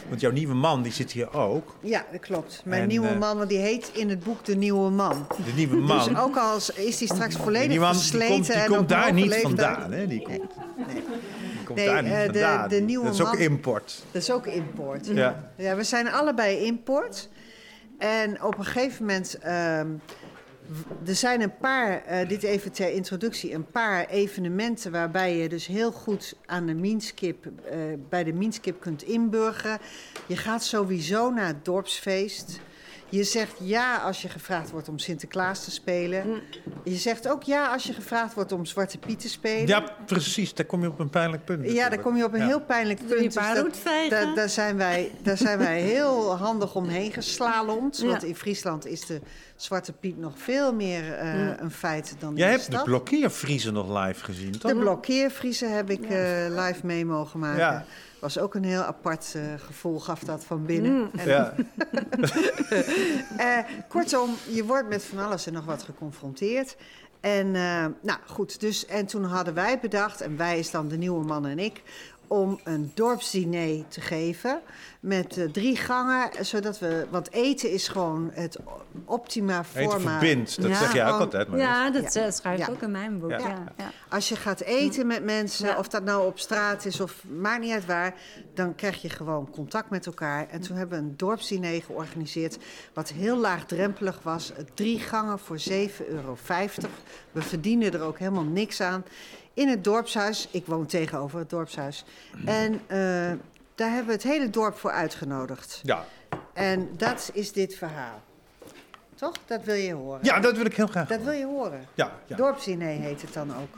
want jouw nieuwe man die zit hier ook. Ja, dat klopt. Mijn En, nieuwe eh, man, want die heet in het boek De Nieuwe Man. De nieuwe man. Dus ook al is die straks volledig die man die versleten komt, die en komt daar niet vandaan. Hè? Die komt, die komt Nee, daar niet eh, de- vandaan. de nieuwe dat is ook man- import. Dat is ook import. Ja. Ja, we zijn allebei import. En op een gegeven moment. ehm, er zijn een paar, eh, dit even ter introductie, een paar evenementen waarbij je dus heel goed aan de Minskip, eh, bij de Minskip kunt inburgeren. Je gaat sowieso naar het dorpsfeest. Je zegt ja als je gevraagd wordt om Sinterklaas te spelen. Je zegt ook ja als je gevraagd wordt om Zwarte Piet te spelen. Ja, precies. Daar kom je op een pijnlijk punt. Ja, daar kom je op een Ja. heel pijnlijk punt. Dus dat- daar, daar, zijn wij, daar zijn wij heel handig omheen geslalomd. Ja. Want in Friesland is de Zwarte Piet nog veel meer eh, een feit dan Jij in de hebt de blokkeervriezen nog live gezien, toch? De blokkeervriezen heb ik eh, live mee mogen maken. Ja. Was ook een heel apart eh, gevoel, gaf dat van binnen. Mm. En, Ja. eh, kortom, je wordt met van alles en nog wat geconfronteerd. En eh, nou goed, dus en toen hadden wij bedacht, en wij is dan de nieuwe man en ik, om een dorpsdiner te geven met eh, drie gangen, zodat we, want eten is gewoon het optima Eten forma. verbindt, dat Ja, zeg jij ook altijd. Maar Ja, dat Ja. eh, schrijf ik Ja. ook in mijn boek. Ja. Ja. Ja. Als je gaat eten met mensen, Ja. of dat nou op straat is of maakt niet uit waar, dan krijg je gewoon contact met elkaar. En toen hebben we een dorpsdiner georganiseerd, wat heel laagdrempelig was. Drie gangen voor 7,50 euro. We verdienen er ook helemaal niks aan. In het dorpshuis, ik woon tegenover het dorpshuis. En eh, daar hebben we het hele dorp voor uitgenodigd. ja. En dat is dit verhaal. Toch? Dat wil je horen. ja, dat wil ik heel graag. Dat wil je horen. Ja, ja. Dorpsdiner heet het dan ook.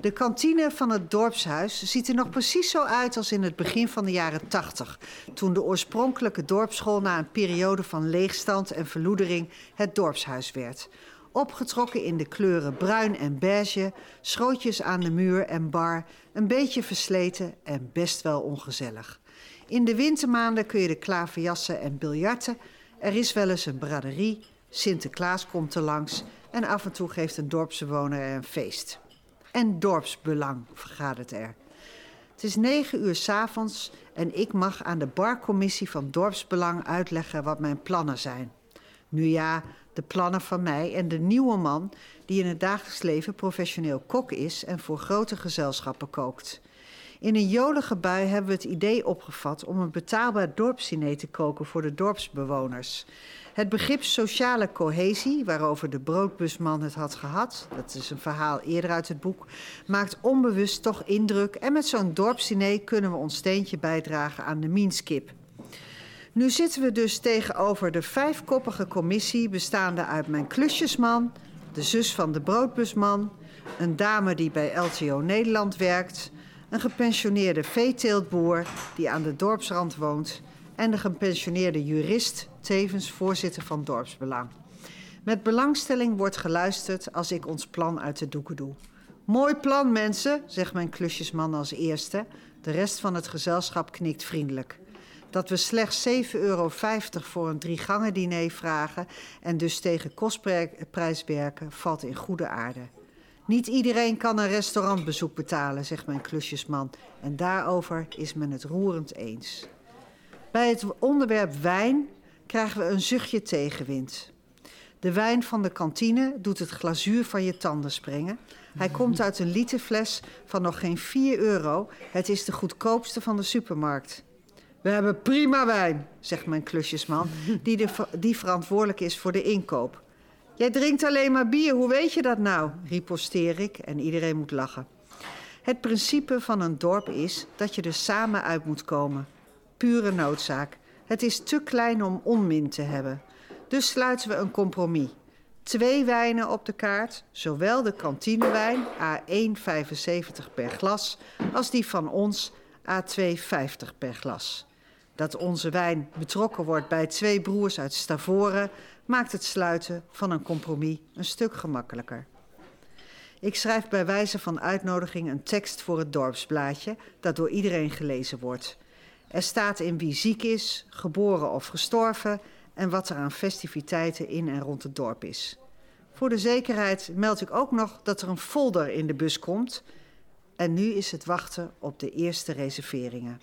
De kantine van het dorpshuis ziet er nog precies zo uit als in het begin van de jaren 80. Toen de oorspronkelijke dorpsschool na een periode van leegstand en verloedering het dorpshuis werd. Opgetrokken in de kleuren bruin en beige, schrootjes aan de muur en bar, een beetje versleten en best wel ongezellig. In de wintermaanden kun je de klaverjassen en biljarten. Er is wel eens een braderie, Sinterklaas komt er langs en af en toe geeft een dorpsbewoner er een feest. En dorpsbelang vergadert er. Het is negen uur s'avonds en ik mag aan de barcommissie van Dorpsbelang uitleggen wat mijn plannen zijn. Nu ja, de plannen van mij en de nieuwe man die in het dagelijks leven professioneel kok is en voor grote gezelschappen kookt. In een jolige bui hebben we het idee opgevat om een betaalbaar dorpsdiner te koken voor de dorpsbewoners. Het begrip sociale cohesie, waarover de broodbusman het had gehad, dat is een verhaal eerder uit het boek, maakt onbewust toch indruk en met zo'n dorpsdiner kunnen we ons steentje bijdragen aan de Minskip. Nu zitten we dus tegenover de vijfkoppige commissie bestaande uit mijn klusjesman, de zus van de broodbusman, een dame die bij LTO Nederland werkt, een gepensioneerde veeteeltboer die aan de dorpsrand woont en de gepensioneerde jurist, tevens voorzitter van Dorpsbelang. Met belangstelling wordt geluisterd als ik ons plan uit de doeken doe. Mooi plan, mensen, zegt mijn klusjesman als eerste. De rest van het gezelschap knikt vriendelijk. Dat we slechts 7,50 euro voor een drie-gangen diner vragen en dus tegen kostprijs werken, valt in goede aarde. Niet iedereen kan een restaurantbezoek betalen, zegt mijn klusjesman. En daarover is men het roerend eens. Bij het onderwerp wijn krijgen we een zuchtje tegenwind. De wijn van de kantine doet het glazuur van je tanden springen. Hij komt uit een literfles van nog geen 4 euro. Het is de goedkoopste van de supermarkt. We hebben prima wijn, zegt mijn klusjesman, die, de, die verantwoordelijk is voor de inkoop. Jij drinkt alleen maar bier, hoe weet je dat nou? riposteer ik en iedereen moet lachen. Het principe van een dorp is dat je er samen uit moet komen. Pure noodzaak. Het is te klein om onmin te hebben. Dus sluiten we een compromis. Twee wijnen op de kaart, zowel de kantinewijn A1,75 per glas als die van ons A2,50 per glas. Dat onze wijn betrokken wordt bij twee broers uit Stavoren maakt het sluiten van een compromis een stuk gemakkelijker. Ik schrijf bij wijze van uitnodiging een tekst voor het dorpsblaadje dat door iedereen gelezen wordt. Er staat in wie ziek is, geboren of gestorven en wat er aan festiviteiten in en rond het dorp is. Voor de zekerheid meld ik ook nog dat er een folder in de bus komt. En nu is het wachten op de eerste reserveringen.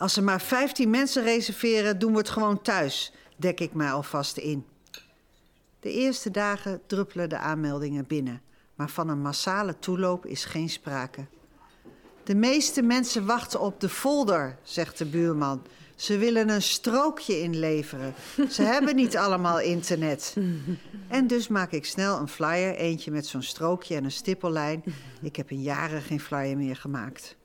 Als er maar 15 mensen reserveren, doen we het gewoon thuis, dek ik mij alvast in. De eerste dagen druppelen de aanmeldingen binnen, maar van een massale toeloop is geen sprake. De meeste mensen wachten op de folder, zegt de buurman. Ze willen een strookje inleveren. Ze hebben niet allemaal internet. En dus maak ik snel een flyer, eentje met zo'n strookje en een stippellijn. Ik heb in jaren geen flyer meer gemaakt.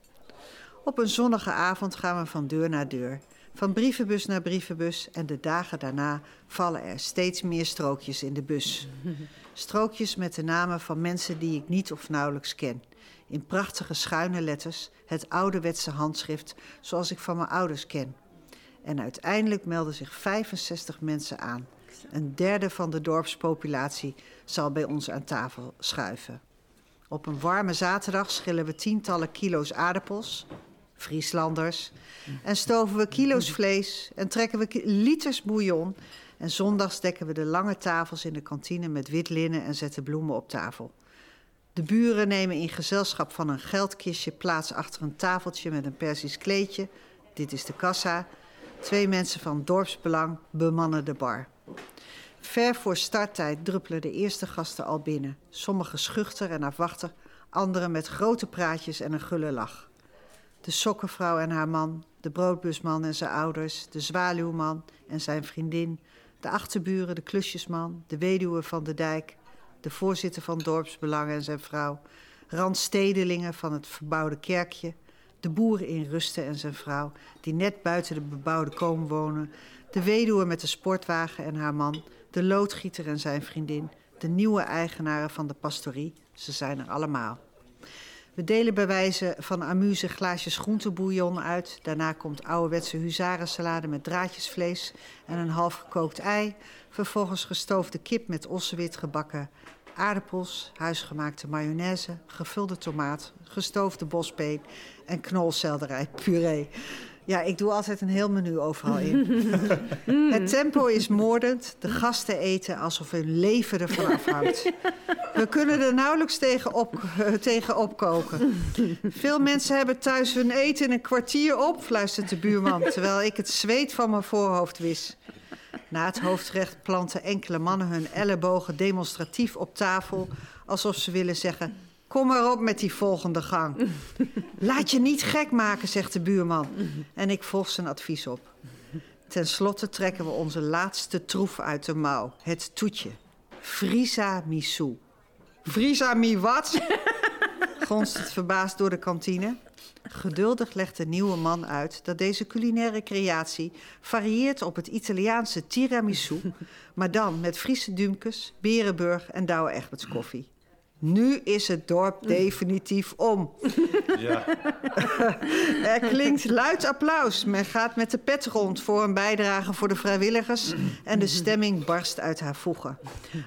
Op een zonnige avond gaan we van deur naar deur. Van brievenbus naar brievenbus en de dagen daarna vallen er steeds meer strookjes in de bus. Strookjes met de namen van mensen die ik niet of nauwelijks ken. In prachtige schuine letters, het ouderwetse handschrift zoals ik van mijn ouders ken. En uiteindelijk melden zich 65 mensen aan. Een derde van de dorpspopulatie zal bij ons aan tafel schuiven. Op een warme zaterdag schillen we tientallen kilo's aardappels, Frieslanders, en stoven we kilo's vlees en trekken we liters bouillon. En zondags dekken we de lange tafels in de kantine met wit linnen en zetten bloemen op tafel. De buren nemen in gezelschap van een geldkistje plaats achter een tafeltje met een Persisch kleedje. Dit is de kassa. Twee mensen van dorpsbelang bemannen de bar. Ver voor starttijd druppelen de eerste gasten al binnen. Sommigen schuchter en afwachter, anderen met grote praatjes en een gulle lach. De sokkenvrouw en haar man, de broodbusman en zijn ouders, de zwaluwman en zijn vriendin, de achterburen, de klusjesman, de weduwe van de dijk, de voorzitter van dorpsbelangen en zijn vrouw, randstedelingen van het verbouwde kerkje, de boer in Rusten en zijn vrouw, die net buiten de bebouwde koom wonen, de weduwe met de sportwagen en haar man, de loodgieter en zijn vriendin, de nieuwe eigenaren van de pastorie, ze zijn er allemaal. We delen bij wijze van amuse glaasjes groentebouillon uit. Daarna komt ouderwetse huzarensalade met draadjesvlees en een half gekookt ei. Vervolgens gestoofde kip met ossewit gebakken aardappels, huisgemaakte mayonaise, gevulde tomaat, gestoofde bospeen en knolselderij puree. Ja, ik doe altijd een heel menu overal in. Het tempo is moordend. De gasten eten alsof hun leven ervan afhangt. We kunnen er nauwelijks tegen, op, tegen opkoken. Veel mensen hebben thuis hun eten in een kwartier op, fluistert de buurman, terwijl ik het zweet van mijn voorhoofd wis. Na het hoofdrecht planten enkele mannen hun ellebogen demonstratief op tafel, alsof ze willen zeggen: Kom maar op met die volgende gang. Laat je niet gek maken, zegt de buurman. En ik volg zijn advies op. Ten slotte trekken we onze laatste troef uit de mouw: het toetje. Frisa Misou. Frisa Mi wat? Gonst het verbaasd door de kantine. Geduldig legt de nieuwe man uit dat deze culinaire creatie varieert op het Italiaanse tiramisu, maar dan met Friese dumkes, Berenburg en Douwe Egberts koffie. Nu is het dorp definitief om. Ja. er klinkt luid applaus. Men gaat met de pet rond voor een bijdrage voor de vrijwilligers. En de stemming barst uit haar voegen.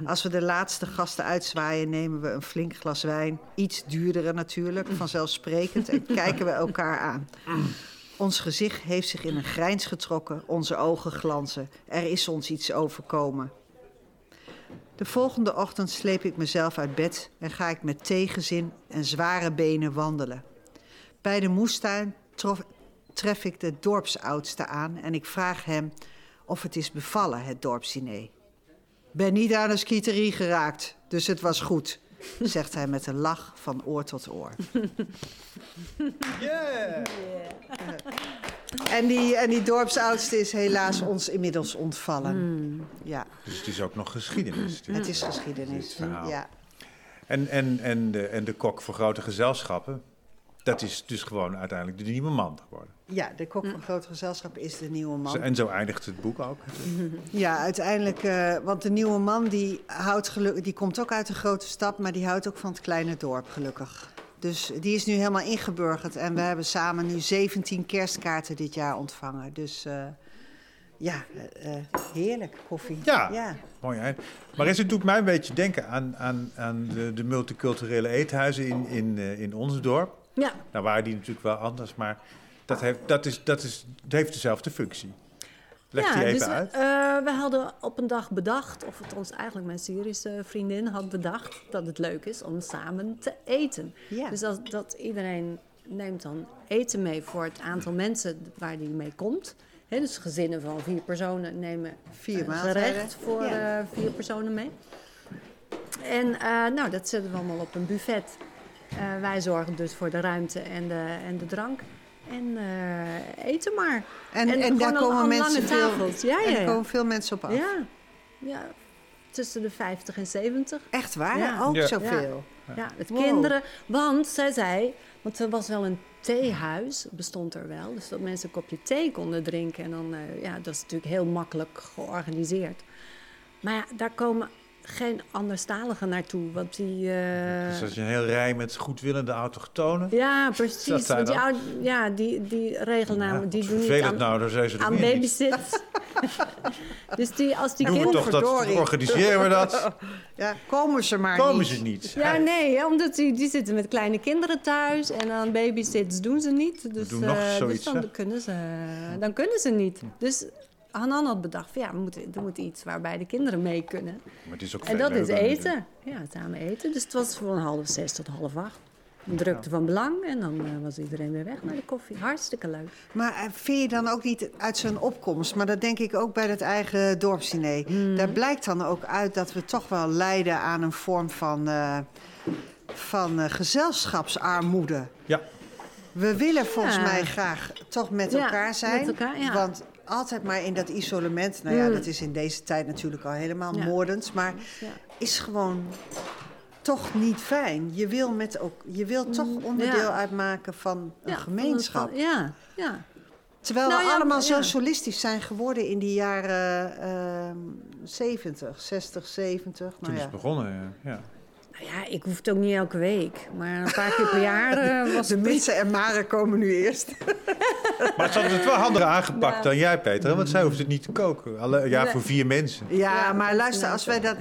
Als we de laatste gasten uitzwaaien, nemen we een flink glas wijn. Iets duurdere natuurlijk, vanzelfsprekend. En kijken we elkaar aan. Ons gezicht heeft zich in een grijns getrokken, onze ogen glanzen. Er is ons iets overkomen. De volgende ochtend sleep ik mezelf uit bed en ga ik met tegenzin en zware benen wandelen. Bij de moestuin trof, tref ik de dorpsoudste aan en ik vraag hem of het is bevallen, het dorpsdiner. Ben niet aan een skieterie geraakt, dus het was goed, zegt hij met een lach van oor tot oor. Yeah! En die, en die dorpsoudste is helaas ons inmiddels ontvallen. Hmm. Ja. Dus het is ook nog geschiedenis. Het is geschiedenis, ja. En, en, en, de, en de kok voor grote gezelschappen, dat is dus gewoon uiteindelijk de nieuwe man geworden. Ja, de kok van grote gezelschap is de nieuwe man. En zo eindigt het boek ook. Ja, uiteindelijk, uh, want de nieuwe man die, houdt geluk, die komt ook uit een grote stad, maar die houdt ook van het kleine dorp, gelukkig. Dus die is nu helemaal ingeburgerd. En we hebben samen nu 17 kerstkaarten dit jaar ontvangen. Dus uh, ja, uh, heerlijk koffie. Ja, ja. mooi hè. Maar het doet mij een beetje denken aan, aan, aan de, de multiculturele eethuizen in, in, uh, in ons dorp. Ja. Nou waren die natuurlijk wel anders, maar dat heeft, dat is, dat is, dat heeft dezelfde functie. Leg die even dus we- uit. eh, we hadden op een dag bedacht, of het ons eigenlijk mijn Syrische vriendin had bedacht, dat het leuk is om samen te eten. Ja. Dus dat, dat iedereen neemt dan eten mee voor het aantal mensen waar die mee komt. Hè, dus gezinnen van vier personen nemen Vier maaltijden. gerecht voor Ja. eh, vier personen mee. En eh, nou, dat zetten we allemaal op een buffet. Wij zorgen dus voor de ruimte en de, en de drank. En eh, eten maar. En, En en, daar komen mensen lange veel, tafels. Ja, en ja, er ja. komen veel mensen op af. Ja, ja, tussen de 50 en 70. Echt waar? Ja. Ook Ja. zoveel. Ja, met Wow. kinderen. Want zij zei, want er was wel een theehuis, bestond er wel. Dus dat mensen een kopje thee konden drinken. En dan, eh, ja, dat is natuurlijk heel makkelijk georganiseerd. Maar ja, daar komen geen anderstaligen naartoe. Want die. eh, Dus als je een heel rij met goedwillende autochtonen. ja, Dat precies. Want die, ja, die, die regelnamen, Ja, die doen niet aan, nou, daar zijn ze er aan babysit. dus die, als die Doen we kinderen... toch dat, verdorie. organiseren we dat? Ja, komen ze maar Komen niet. ze niet. Ja, nee, hè, omdat die, die zitten met kleine kinderen thuis en dan babysits doen ze niet. Dus, doen nog eh, zoiets, dus hè? dan, kunnen ze, dan kunnen ze niet. Dus Hanan had bedacht van ja, we moeten, er moet iets waarbij de kinderen mee kunnen. Maar het is ook En dat is eten. Ja, samen eten. Dus het was van half zes tot half acht. Een drukte van belang en dan eh, was iedereen weer weg naar de koffie. Hartstikke leuk. Maar eh, vind je dan ook niet uit zijn opkomst, maar dat denk ik ook bij het eigen dorpsdiner. Mm. Daar blijkt dan ook uit dat we toch wel lijden aan een vorm van, eh, van eh, gezelschapsarmoede. Ja, We willen volgens Ja. mij graag toch met Ja, elkaar zijn. met elkaar, ja. Want altijd maar in dat isolement, nou ja, Mm. dat is in deze tijd natuurlijk al helemaal Ja. moordend, maar Ja. is gewoon toch niet fijn. Je wil, met ook, je wil toch onderdeel ja. uitmaken van een van gemeenschap. een- Ja, ja. Terwijl Nou we ja, allemaal zo solistisch zijn geworden in die jaren ehm 70, 60, 70. toen Nou is ja. het begonnen. Ja. Ja. Nou ja, ik hoef het ook niet elke week. Maar een paar keer per jaar eh, was De het Mitsen en Maren komen nu eerst. Maar ze hadden het wel handiger aangepakt Ja. dan jij, Peter. Want zij hoeft het niet te koken. Alle, ja, voor vier mensen. Ja, Ja, maar luister, is als, wij dat,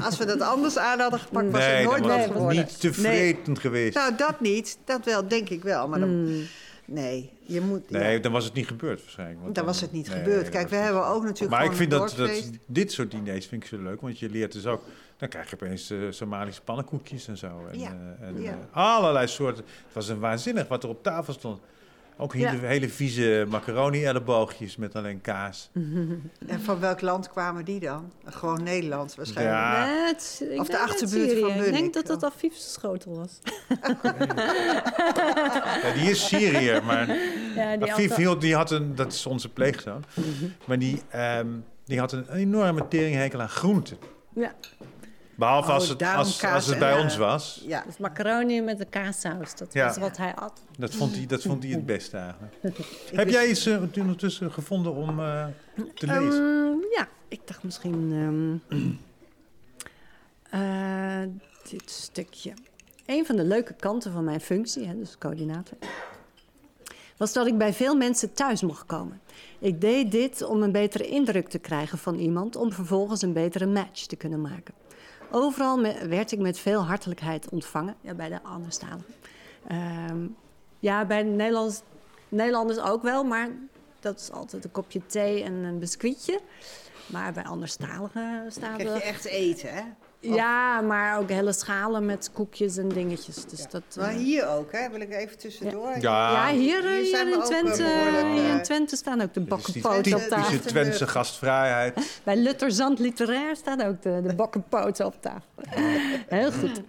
als we dat anders aan hadden gepakt, was het nooit dan was het geworden. niet tevreden geweest. Nou, dat niet. Dat wel, denk ik wel. Maar dan, nee, je moet... nee, ja, dan was het niet gebeurd waarschijnlijk. want dan was het niet nee, gebeurd. Kijk, we hebben ook natuurlijk Maar ik vind dat, dat dit soort diners vind ik zo leuk. Want je leert dus ook... Dan krijg je opeens eh, Somalische pannenkoekjes en zo. En, Ja, eh, en ja. eh, allerlei soorten. Het was een waanzinnig wat er op tafel stond. Ook hele, Ja. hele vieze macaroni-elleboogjes met alleen kaas. En van welk land kwamen die dan? Gewoon Nederland waarschijnlijk. Ja. Of de achterbuurt Syrië. van Ik denk dat dat Afif's schotel was. Ja, die is Syriër, maar Ja, die Afif had- hield, die had een, dat is onze pleegzoon, maar die, ehm, die had een enorme teringhekel aan groenten. Ja, Behalve Oh, als, het, als, als het bij ons was. Ja. dus macaroni met de kaassaus. Dat Ja. was wat hij at. Dat vond hij, dat vond hij het beste eigenlijk. Heb jij iets eh, ondertussen gevonden om eh, te lezen? Ehm, ja, ik dacht misschien ehm, eh, dit stukje. Een van de leuke kanten van mijn functie, hè, dus coördinator, was dat ik bij veel mensen thuis mocht komen. Ik deed dit om een betere indruk te krijgen van iemand, om vervolgens een betere match te kunnen maken. Overal werd ik met veel hartelijkheid ontvangen, ja, bij de anderstaligen. Ehm, ja, bij de Nederlanders, Nederlanders ook wel, maar dat is altijd een kopje thee en een biscuitje. Maar bij anderstaligen staat Krijg je echt eten, hè? Ja, maar ook hele schalen met koekjes en dingetjes. Dus dat, eh, Maar hier ook, hè? Wil ik even tussendoor. Ja, ja, hier, eh, hier zijn hier we in eh, Twente, hier in eh, Twente staan ook de is bakkenpoten op tafel. typische Twentse gastvrijheid. Bij Lutter Zand Literair staat ook de, de bakkenpoten op tafel. Heel goed.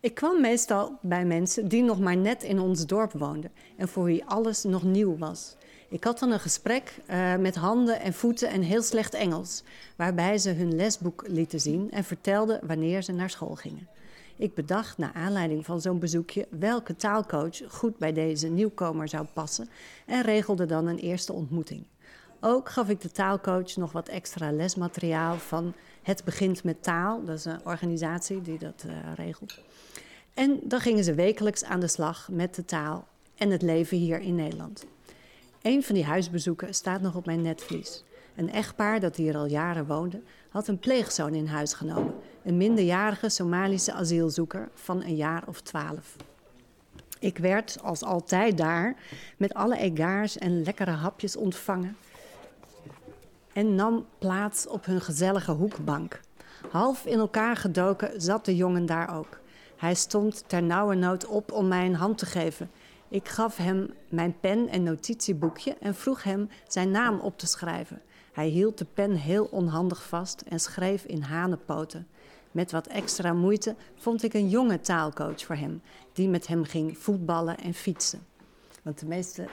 Ik kwam meestal bij mensen die nog maar net in ons dorp woonden en voor wie alles nog nieuw was. Ik had dan een gesprek eh, met handen en voeten en heel slecht Engels, waarbij ze hun lesboek lieten zien en vertelden wanneer ze naar school gingen. Ik bedacht naar aanleiding van zo'n bezoekje welke taalcoach goed bij deze nieuwkomer zou passen en regelde dan een eerste ontmoeting. Ook gaf ik de taalcoach nog wat extra lesmateriaal van Het Begint met Taal. Dat is een organisatie die dat eh, regelt. En dan gingen ze wekelijks aan de slag met de taal en het leven hier in Nederland. Een van die huisbezoeken staat nog op mijn netvlies. Een echtpaar dat hier al jaren woonde, had een pleegzoon in huis genomen. Een minderjarige Somalische asielzoeker van een jaar of twaalf. Ik werd, als altijd daar, met alle egaars en lekkere hapjes ontvangen. en nam plaats op hun gezellige hoekbank. Half in elkaar gedoken zat de jongen daar ook. Hij stond ter nood op om mij een hand te geven. Ik gaf hem mijn pen en notitieboekje en vroeg hem zijn naam op te schrijven. Hij hield de pen heel onhandig vast en schreef in hanenpoten. Met wat extra moeite vond ik een jonge taalcoach voor hem, die met hem ging voetballen en fietsen. Want de meeste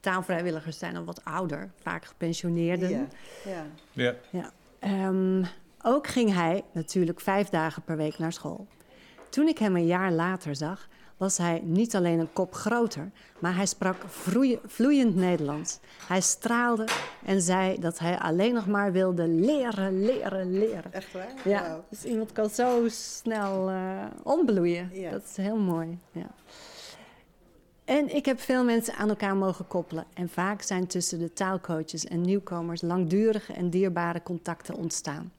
taalvrijwilligers zijn al wat ouder, vaak gepensioneerden. Ja. ja. Ja. Ja. Ehm, ook ging hij natuurlijk vijf dagen per week naar school. Toen ik hem een jaar later zag, was hij niet alleen een kop groter, maar hij sprak vloeiend Nederlands. Hij straalde en zei dat hij alleen nog maar wilde leren, leren, leren. Echt waar? Ja, dus iemand kan zo snel uh, ombloeien. Ja. Dat is heel mooi. Ja. En ik heb veel mensen aan elkaar mogen koppelen. En vaak zijn tussen de taalcoaches en nieuwkomers langdurige en dierbare contacten ontstaan.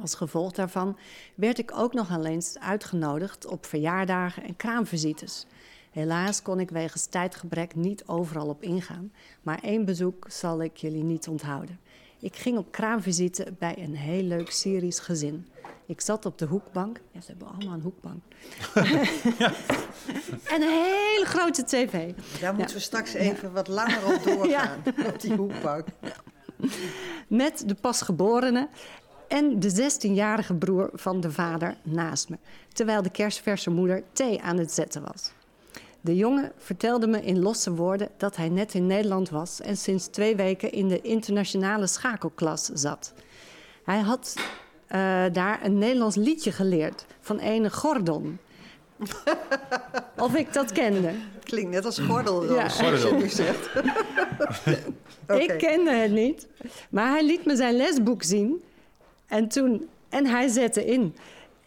Als gevolg daarvan werd ik ook nog eens uitgenodigd op verjaardagen en kraamvisites. Helaas kon ik wegens tijdgebrek niet overal op ingaan, maar één bezoek zal ik jullie niet onthouden. Ik ging op kraamvisite bij een heel leuk Syrisch gezin. Ik zat op de hoekbank. Ja, ze hebben allemaal een hoekbank. en een hele grote tv. Daar moeten we straks even wat langer op doorgaan, op die hoekbank. Met de pasgeborene en de 16-jarige broer van de vader naast me, terwijl de kerstverse moeder thee aan het zetten was. De jongen vertelde me in losse woorden dat hij net in Nederland was en sinds twee weken in de internationale schakelklas zat. Hij had uh, daar een Nederlands liedje geleerd van ene Gordon. of ik dat kende. Klinkt net als gordel, Ja. Gordel. je zegt. Oké. Ik kende het niet, maar hij liet me zijn lesboek zien en, toen, en hij zette in.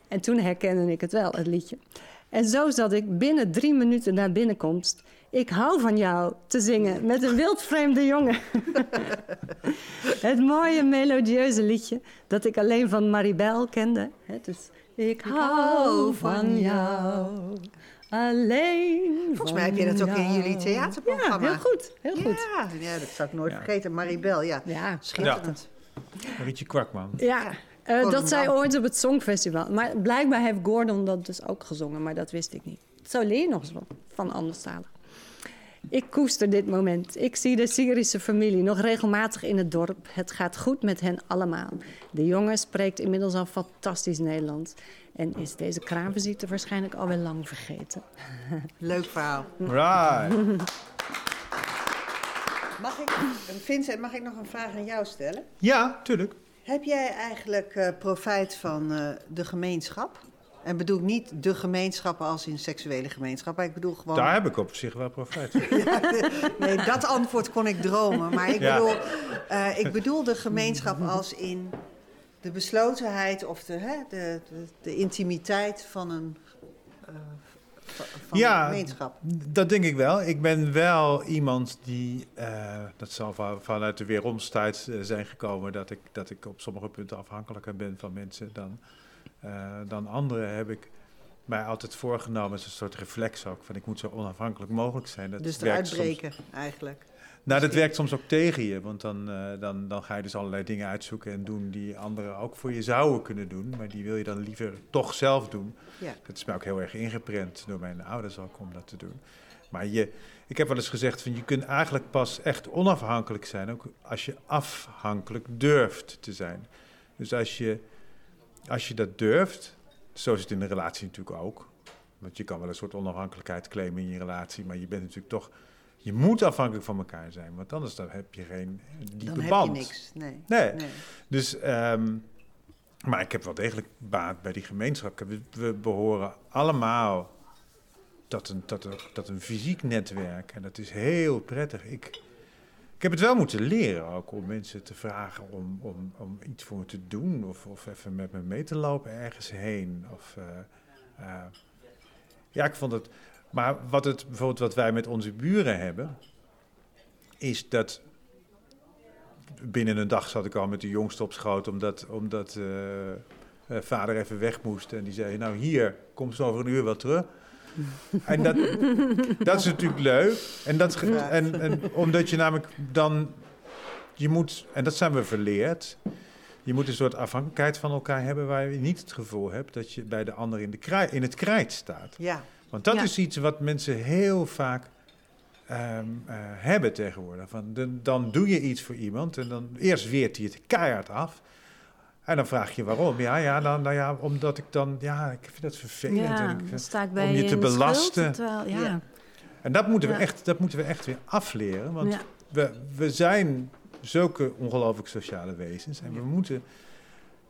En toen herkende ik het wel, het liedje. En zo zat ik binnen drie minuten na binnenkomst... Ik hou van jou te zingen met een wildvreemde jongen. het mooie melodieuze liedje dat ik alleen van Maribel kende. Het dus, ik hou van jou, alleen Volgens mij heb je dat ook in jullie Ja, theaterprogramma. heel goed, heel goed. Ja, ja, dat zou ik nooit Ja. vergeten. Maribel, ja. Ja, Schitterend. Rietje Kwakman. Ja, eh, Gordon dat zij Brown. ooit op het Songfestival. Maar blijkbaar heeft Gordon dat dus ook gezongen, maar dat wist ik niet. Zo leer je nog eens wat van anderstalen. Ik koester dit moment. Ik zie de Syrische familie nog regelmatig in het dorp. Het gaat goed met hen allemaal. De jongen spreekt inmiddels al fantastisch Nederlands. En is deze kraamvisite waarschijnlijk alweer lang vergeten. Leuk verhaal. Right. Mag ik, Vincent, mag ik nog een vraag aan jou stellen? Ja, tuurlijk. Heb jij eigenlijk eh, profijt van eh, de gemeenschap? En bedoel ik niet de gemeenschap als in seksuele gemeenschap, maar ik bedoel gewoon... Daar heb ik op zich wel profijt van. Nee, dat antwoord kon ik dromen. Maar ik, Ja. bedoel, eh, ik bedoel de gemeenschap als in de beslotenheid of de, hè, de, de, de intimiteit van een, van Ja. een gemeenschap. Dat denk ik wel. Ik ben wel iemand die, eh, dat zal van- vanuit de weeromstijd eh, zijn gekomen, dat ik, dat ik op sommige punten afhankelijker ben van mensen dan, eh, dan anderen. Heb ik mij altijd voorgenomen, als een soort reflex ook, van ik moet zo onafhankelijk mogelijk zijn. Dat Dus eruit breken, eigenlijk. Nou, dat werkt soms ook tegen je, want dan, eh, dan, dan ga je dus allerlei dingen uitzoeken en doen die anderen ook voor je zouden kunnen doen, maar die wil je dan liever toch zelf doen. Ja. Dat is mij ook heel erg ingeprent door mijn ouders ook om dat te doen. Maar je, ik heb wel eens gezegd van je kunt eigenlijk pas echt onafhankelijk zijn, ook als je afhankelijk durft te zijn. Dus als je, als je dat durft, zo is het in een relatie natuurlijk ook. Want je kan wel een soort onafhankelijkheid claimen in je relatie, maar je bent natuurlijk toch, je moet afhankelijk van elkaar zijn, want anders dan heb je geen diepe Dan heb band. je niks. Nee. Nee. nee. Dus, ehm, maar ik heb wel degelijk baat bij die gemeenschap. We, we behoren allemaal tot een, tot, een, tot een fysiek netwerk. En dat is heel prettig. Ik, ik heb het wel moeten leren ook om mensen te vragen om, om, om iets voor me te doen. Of, of even met me mee te lopen ergens heen. Of, eh, eh, ja, ik vond het... Maar wat, het, bijvoorbeeld wat wij met onze buren hebben... is dat binnen een dag zat ik al met de jongste op schoot, omdat, omdat eh, eh, vader even weg moest. En die zei, nou hier, kom zo over een uur wel terug. en dat, dat is natuurlijk leuk. En, dat, en, en omdat je namelijk dan je moet, en dat zijn we verleerd, je moet een soort afhankelijkheid van elkaar hebben waar je niet het gevoel hebt dat je bij de ander in, de krij, in het krijt staat. Ja. Want dat Ja. is iets wat mensen heel vaak ehm, eh, hebben tegenwoordig. Van, de- dan doe je iets voor iemand en dan eerst weert hij het keihard af. En dan vraag je waarom. Ja, ja, dan, nou ja, omdat ik dan, ja, ik vind dat vervelend. en Ja, ik vind- dan sta ik bij om je te belasten. terwijl, ja. Ja. En dat moeten, we echt, dat moeten we echt weer afleren. Want Ja. we, we zijn zulke ongelooflijk sociale wezens. En we moeten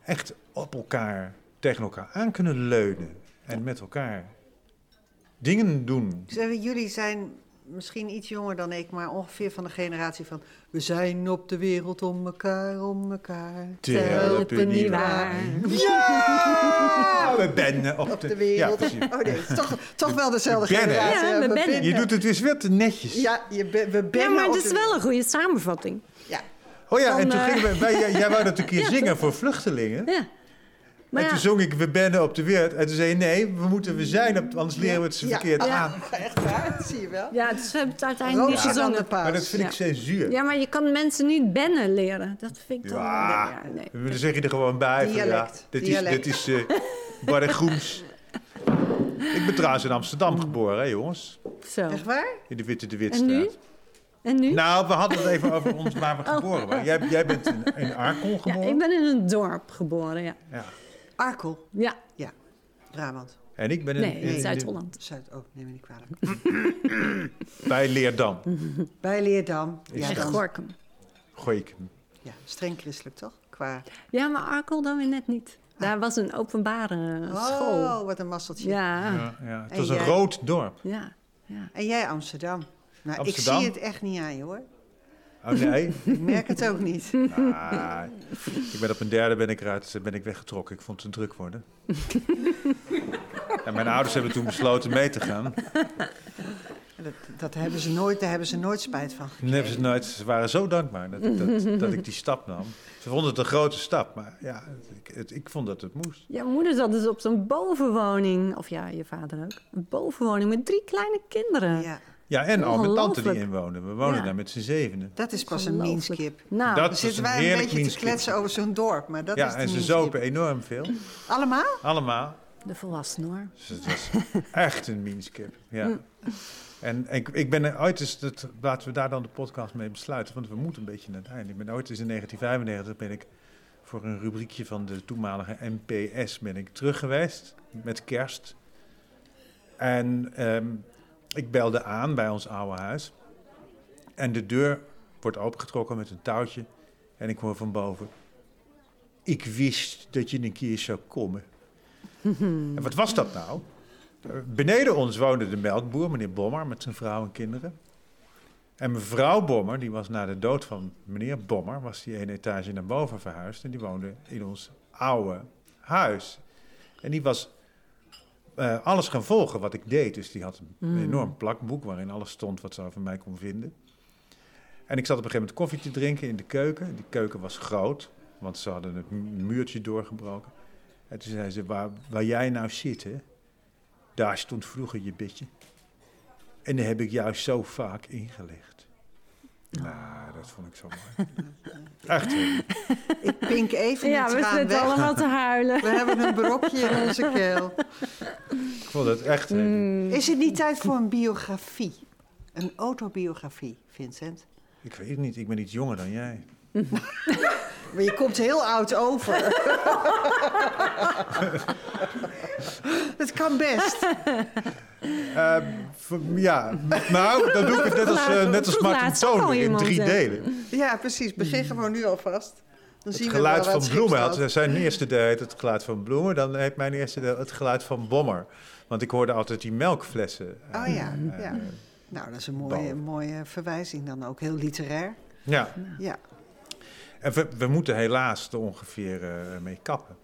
echt op elkaar, tegen elkaar aan kunnen leunen. En met elkaar dingen doen. Zeg, Jullie zijn misschien iets jonger dan ik, maar ongeveer van de generatie van... We zijn op de wereld om elkaar, om elkaar. Te helpen niet waar. Ja, we bennen op, Op de wereld. oh nee, het is toch, toch wel dezelfde We generatie. Ja, we bennen. Je doet het weer veel te netjes. Ja, je we bennen Ja, maar het is de- wel een goede samenvatting. Ja, Oh ja, en toen eh, gingen we, wij, jij, jij wou dat een keer Ja, zingen voor vluchtelingen. Ja. Maar en ja, toen zong ik We bennen op de wereld. En toen zei je nee, we moeten we zijn, op, anders leren we het ze Ja. verkeerd Ja. aan. echt waar, dat zie je wel. ja, dus we hebben het uiteindelijk niet gezongen. Maar dat vind ik Ja. censuur. Ja, maar je kan mensen niet bennen leren. Dat vind ik dan... Ja. Ja, nee. Dan zeg je er gewoon bij van ja, Dialect, dit is, dialect. dit is eh Barre Groens. Ik ben trouwens in Amsterdam geboren, hè jongens. Zo. Echt waar? In de Witte de En Witstraat. nu? En nu? Nou, we hadden het even over ons waar we geboren waren. Jij, jij bent in, in Arkel ja, geboren. ik ben in een dorp geboren, ja. Ja. Arkel, Ja, Brabant. En ik ben in, nee, in- in in- Zuid-Holland. Zuid, oh, neem me niet kwalijk. bij Leerdam. Bij Leerdam. Is Ja, En Gorkum. Gooi ik ja, streng christelijk toch? Qua... Ja, maar Arkel dan weer net niet. Daar was een openbare school. Oh, wat een masseltje. Ja, ja. Ja, ja. Het En was een jij? rood dorp. ja, En jij Amsterdam. Nou, Amsterdam? ik zie het echt niet aan je hoor. Oh nee. Ik merk het ook niet. Ah, ik ben op mijn derde ben ik eruit ben ik weggetrokken. Ik vond het te druk worden. en mijn ouders hebben toen besloten mee te gaan. Dat, dat hebben ze nooit, daar hebben ze nooit spijt van. Toen hebben ze, nooit, ze waren zo dankbaar dat, dat, dat ik die stap nam. Ze vonden het een grote stap, maar ja, ik, het, ik vond dat het moest. Je moeder zat dus op zo'n bovenwoning, of ja, je vader ook. Een bovenwoning met drie kleine kinderen. Ja, Ja, en al mijn tante die inwoonde. We woonden Ja. daar met z'n zevenen. dat is pas een meanskip. Nou, Dat Dan zitten wij een beetje te kletsen over zo'n dorp, maar dat is Ja, de en ze zopen enorm veel. Allemaal? Allemaal. de volwassenen hoor. Dus het was echt een meanskip. Ja. En ik, ik ben er ooit eens, dat, laten we daar dan de podcast mee besluiten, want we moeten een beetje naar het einde. Ik ben ooit eens in 1995 ben ik voor een rubriekje van de toenmalige NPS ben ik terug geweest met kerst. En ehm, ik belde aan bij ons oude huis. En de deur wordt opengetrokken met een touwtje. En ik hoor van boven. Ik wist dat je een keer zou komen. En wat was dat nou? Beneden ons woonde de melkboer, meneer Bommer, met zijn vrouw en kinderen. En mevrouw Bommer, die was na de dood van meneer Bommer, was die één etage naar boven verhuisd. En die woonde in ons oude huis. En die was eh, alles gaan volgen wat ik deed. Dus die had een enorm plakboek waarin alles stond wat ze over mij kon vinden. En ik zat op een gegeven moment koffie te drinken in de keuken. Die keuken was groot, want ze hadden het mu- muurtje doorgebroken. En toen zei ze, waar, waar jij nou zit, hè, daar stond vroeger je bedje. En daar heb ik jou zo vaak ingelegd. Nou, dat vond ik zo mooi. Echt? Ik pink even Ja, we zitten weg. allemaal te huilen. We hebben een brokje in onze keel. ik vond het echt... hè. Mm. Is het niet tijd voor een biografie? Een autobiografie, Vincent? Ik weet het niet, ik ben iets jonger dan jij. Maar je komt heel oud over. Het kan best. Eh, ja, nou, dan doe ik het net als, eh, net als Martin Toon in drie hè? delen. Ja, precies. Begin gewoon nu alvast. Dan zien Het geluid van bloemen had. Zijn eerste deel heet het geluid van bloemen. Dan heeft mijn eerste deel het geluid van bommer. Want ik hoorde altijd die melkflessen. eh, Oh ja, eh, ja. Nou, dat is een mooie, mooie verwijzing dan ook. Heel literair. ja. Ja. En we, we moeten helaas er ongeveer eh, mee kappen.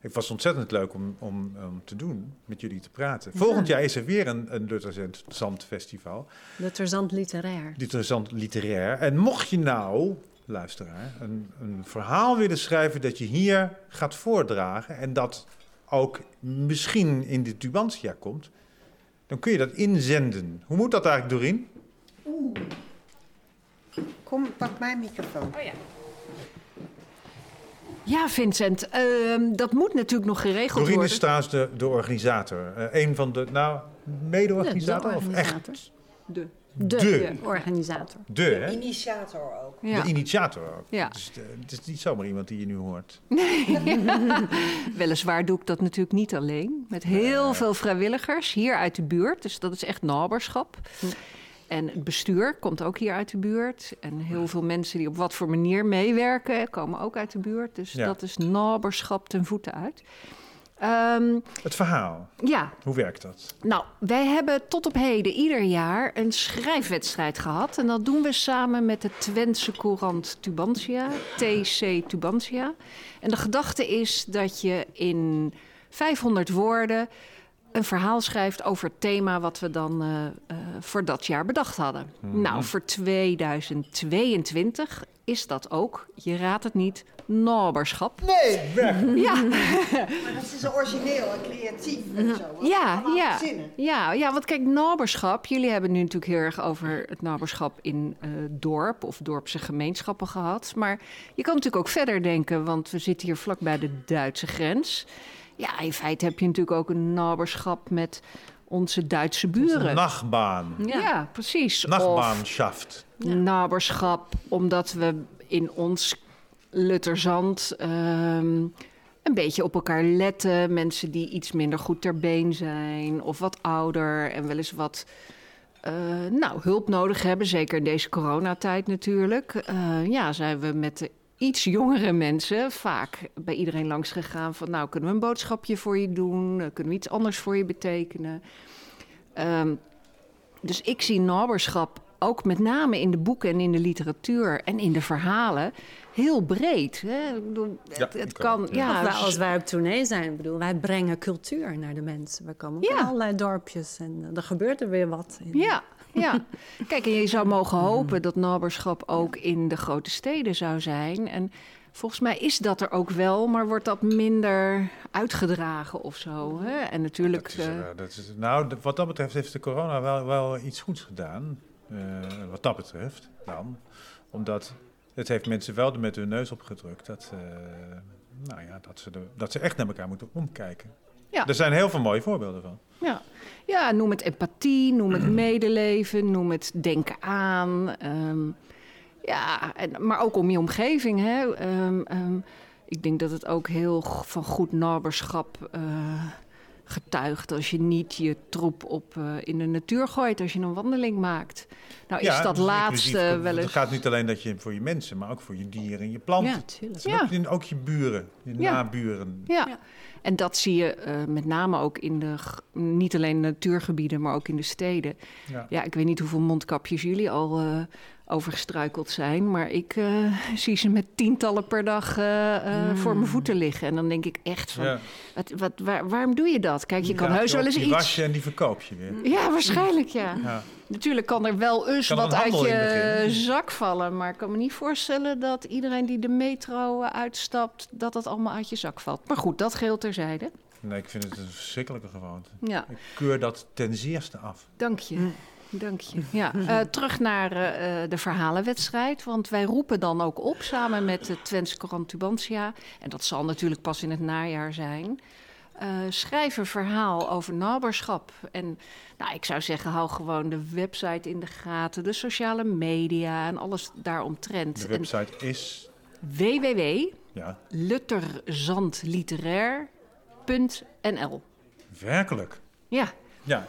Het was ontzettend leuk om, om, om te doen, met jullie te praten. Volgend jaar is er weer een, een Lutterzand Festival. Lutterzand literair. Lutterzand Literair. En mocht je nou, luisteraar, een, een verhaal willen schrijven dat je hier gaat voordragen... en dat ook misschien in de Tubantia komt... dan kun je dat inzenden. Hoe moet dat eigenlijk, Doreen? Kom, pak mijn microfoon. Oh ja. Ja, Vincent, ehm, dat moet natuurlijk nog geregeld Dorine worden. Staes, de, de organisator. Eh, een van de, nou, mede-organisator de of organisator. echt De, De. de, organisator. de, hè? Initiator ook. Ja. De initiator ook. Ja. Dus, eh, het is niet zomaar iemand die je nu hoort. Weliswaar doe ik dat natuurlijk niet alleen. Met heel veel vrijwilligers hier uit de buurt. Dus dat is echt naberschap. En het bestuur komt ook hier uit de buurt. En heel veel mensen die op wat voor manier meewerken, komen ook uit de buurt. Dus Ja. dat is naberschap ten voeten uit. Ehm, Het verhaal, ja, hoe werkt dat? nou, wij hebben tot op heden ieder jaar een schrijfwedstrijd gehad. En dat doen we samen met de Twentse Courant Tubantia, TC Tubantia. En de gedachte is dat je in 500 woorden een verhaal schrijft over het thema wat we dan eh, eh, voor dat jaar bedacht hadden. Nou, voor 2022 is dat ook, je raadt het niet, naberschap. Nee, weg! Ja, Maar dat is origineel en creatief en zo. Wat Ja, ja. Ja, ja, want kijk, naberschap. Jullie hebben nu natuurlijk heel erg over het naberschap in eh, dorp of dorpse gemeenschappen gehad. Maar je kan natuurlijk ook verder denken, want we zitten hier vlak bij de Duitse grens. Ja, in feite heb je natuurlijk ook een naberschap met onze Duitse buren. Nachtbaan. ja. precies. Of Nachtbaanschaft. naberschap, omdat we in ons Lutterzand ehm, een beetje op elkaar letten. Mensen die iets minder goed ter been zijn of wat ouder en wel eens wat eh, nou, hulp nodig hebben. Zeker in deze coronatijd natuurlijk. Eh, ja, zijn we met de iets jongere mensen vaak bij iedereen langs gegaan van... nou, kunnen we een boodschapje voor je doen? Eh, Kunnen we iets anders voor je betekenen? Ehm, dus ik zie naberschap ook met name in de boeken en in de literatuur en in de verhalen heel breed. Hè? Ik bedoel, Ja, het, kan, ja, dus- als wij op tournee zijn, bedoel, wij brengen cultuur naar de mensen. We komen ook Ja. in allerlei dorpjes en eh, er gebeurt er weer wat. in. Ja, ja. Kijk, en je zou mogen hopen dat naberschap ook in de grote steden zou zijn. En volgens mij is dat er ook wel, maar wordt dat minder uitgedragen of zo. Hè? En natuurlijk. Dat is, eh, dat is, nou, wat dat betreft heeft de corona wel, wel iets goeds gedaan. Eh, wat dat betreft dan. Omdat het heeft mensen wel met hun neus opgedrukt dat, eh, nou ja, dat, ze de, dat ze echt naar elkaar moeten omkijken. Ja. Er zijn heel veel mooie voorbeelden van. Ja. ja, noem het empathie, noem het medeleven, noem het denken aan. ehm, ja, en, maar ook om je omgeving. Hè. Ehm, ehm, ik denk dat het ook heel van goed naberschap eh, getuigt... als je niet je troep op, eh, in de natuur gooit als je een wandeling maakt. Nou is dat dus laatste wel Het eens... gaat niet alleen dat je voor je mensen, maar ook voor je dieren en je planten. Ja. En Ja. ook, je- ook je buren, je Ja. naburen. Ja. Ja. en dat zie je eh, met name ook in de, niet alleen natuurgebieden, maar ook in de steden. Ja. Ja, ik weet niet hoeveel mondkapjes jullie al overgestruikeld zijn, maar ik eh, zie ze met tientallen per dag eh, eh, voor mijn voeten liggen. En dan denk ik echt van, Ja. wat, wat, waar- waarom doe je dat? Kijk, je kan Ja, heus wel eens die iets... was je en die verkoop je weer. Ja, waarschijnlijk ja. Ja. Natuurlijk kan er wel eens wat een uit je zak vallen. Maar ik kan me niet voorstellen dat iedereen die de metro uitstapt... dat dat allemaal uit je zak valt. Maar goed, dat geheel terzijde. Nee, ik vind het een verschrikkelijke gewoonte. Ja, Ik keur dat ten zeerste af. dank je. Dank je. Ja, eh, terug naar eh, eh, de verhalenwedstrijd. Want wij roepen dan ook op samen met de Twentse Courant Tubantia. En dat zal natuurlijk pas in het najaar zijn. Eh, schrijf een verhaal over naberschap. En nou, ik zou zeggen, hou gewoon de website in de gaten, de sociale media en alles daaromtrent. De En website is... Ja, www.lutterzandliterair.nl werkelijk. Ja, Ja,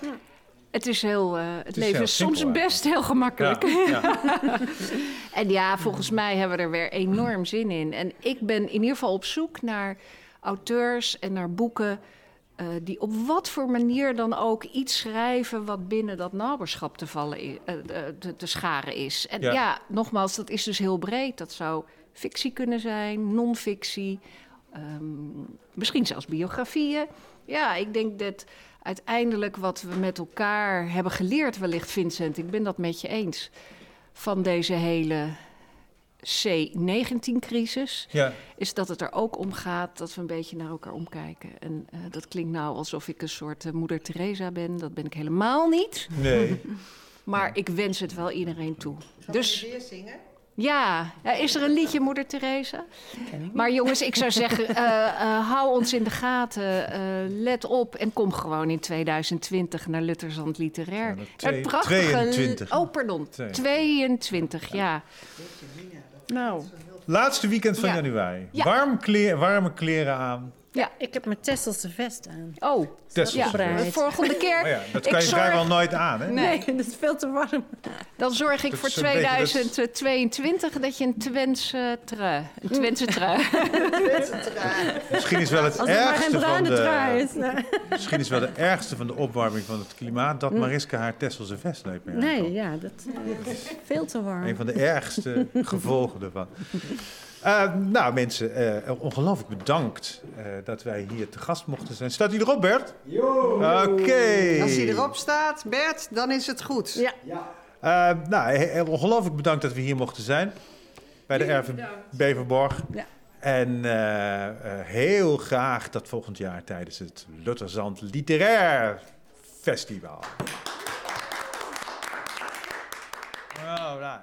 het is heel. eh, het, is leven is soms simpel best heel gemakkelijk. ja, ja. En ja, volgens mij hebben we er weer enorm zin in. En ik ben in ieder geval op zoek naar auteurs en naar boeken. eh, die op wat voor manier dan ook iets schrijven wat binnen dat naberschap te, vallen eh, te, te scharen is. En ja. Ja. nogmaals, dat is dus heel breed. Dat zou fictie kunnen zijn, non-fictie, ehm, misschien zelfs biografieën. Ja, ik denk dat uiteindelijk wat we met elkaar hebben geleerd, wellicht Vincent, ik ben dat met je eens, van deze hele C-19-crisis, ja. is dat het er ook om gaat dat we een beetje naar elkaar omkijken. En eh, dat klinkt nou alsof ik een soort eh, moeder Teresa ben, dat ben ik helemaal niet. Nee. Maar ik wens het wel iedereen toe. Dus weer zingen? Ja, Ja, is er een liedje, Moeder Therese? Maar jongens, ik zou zeggen, eh, eh, hou ons in de gaten. eh, let op en kom gewoon in 2020 naar Lutterzand Literair. Ja, dat twee- Het prachtige... 22. Oh, pardon. Twee. 22, ja. Nou, Laatste weekend van Ja. januari. Ja. Warm kleer, warme kleren aan. Ja. Ik heb mijn Tesselse vest aan. Oh, Tesselse ja. vest. De volgende keer. Oh ja, dat kan je zorg- vrijwel nooit aan, hè? Nee. dat is veel te warm. Dan zorg ik Dat voor is een beetje- dat is- 2022 dat je een Twentse trui... Een Twentse trui. Misschien is wel het Als het maar geen ergste van bruine trui de... is. Nee, Misschien is wel de ergste van de opwarming van het klimaat dat Mariska haar Tesselse vest nooit meer nee ja, dat eh, is veel te warm. Een van de ergste gevolgen ervan. Eh, nou mensen, eh, ongelooflijk bedankt eh, dat wij hier te gast mochten zijn. Staat hij erop, Bert? Oké. Als hij erop staat, Bert, dan is het goed. Ja. Eh, nou, ongelooflijk bedankt dat we hier mochten zijn. Bij de Erven Beverborg. Ja. En eh, eh, heel graag dat volgend jaar tijdens het Lutterzand Literair Festival. Oh, nou.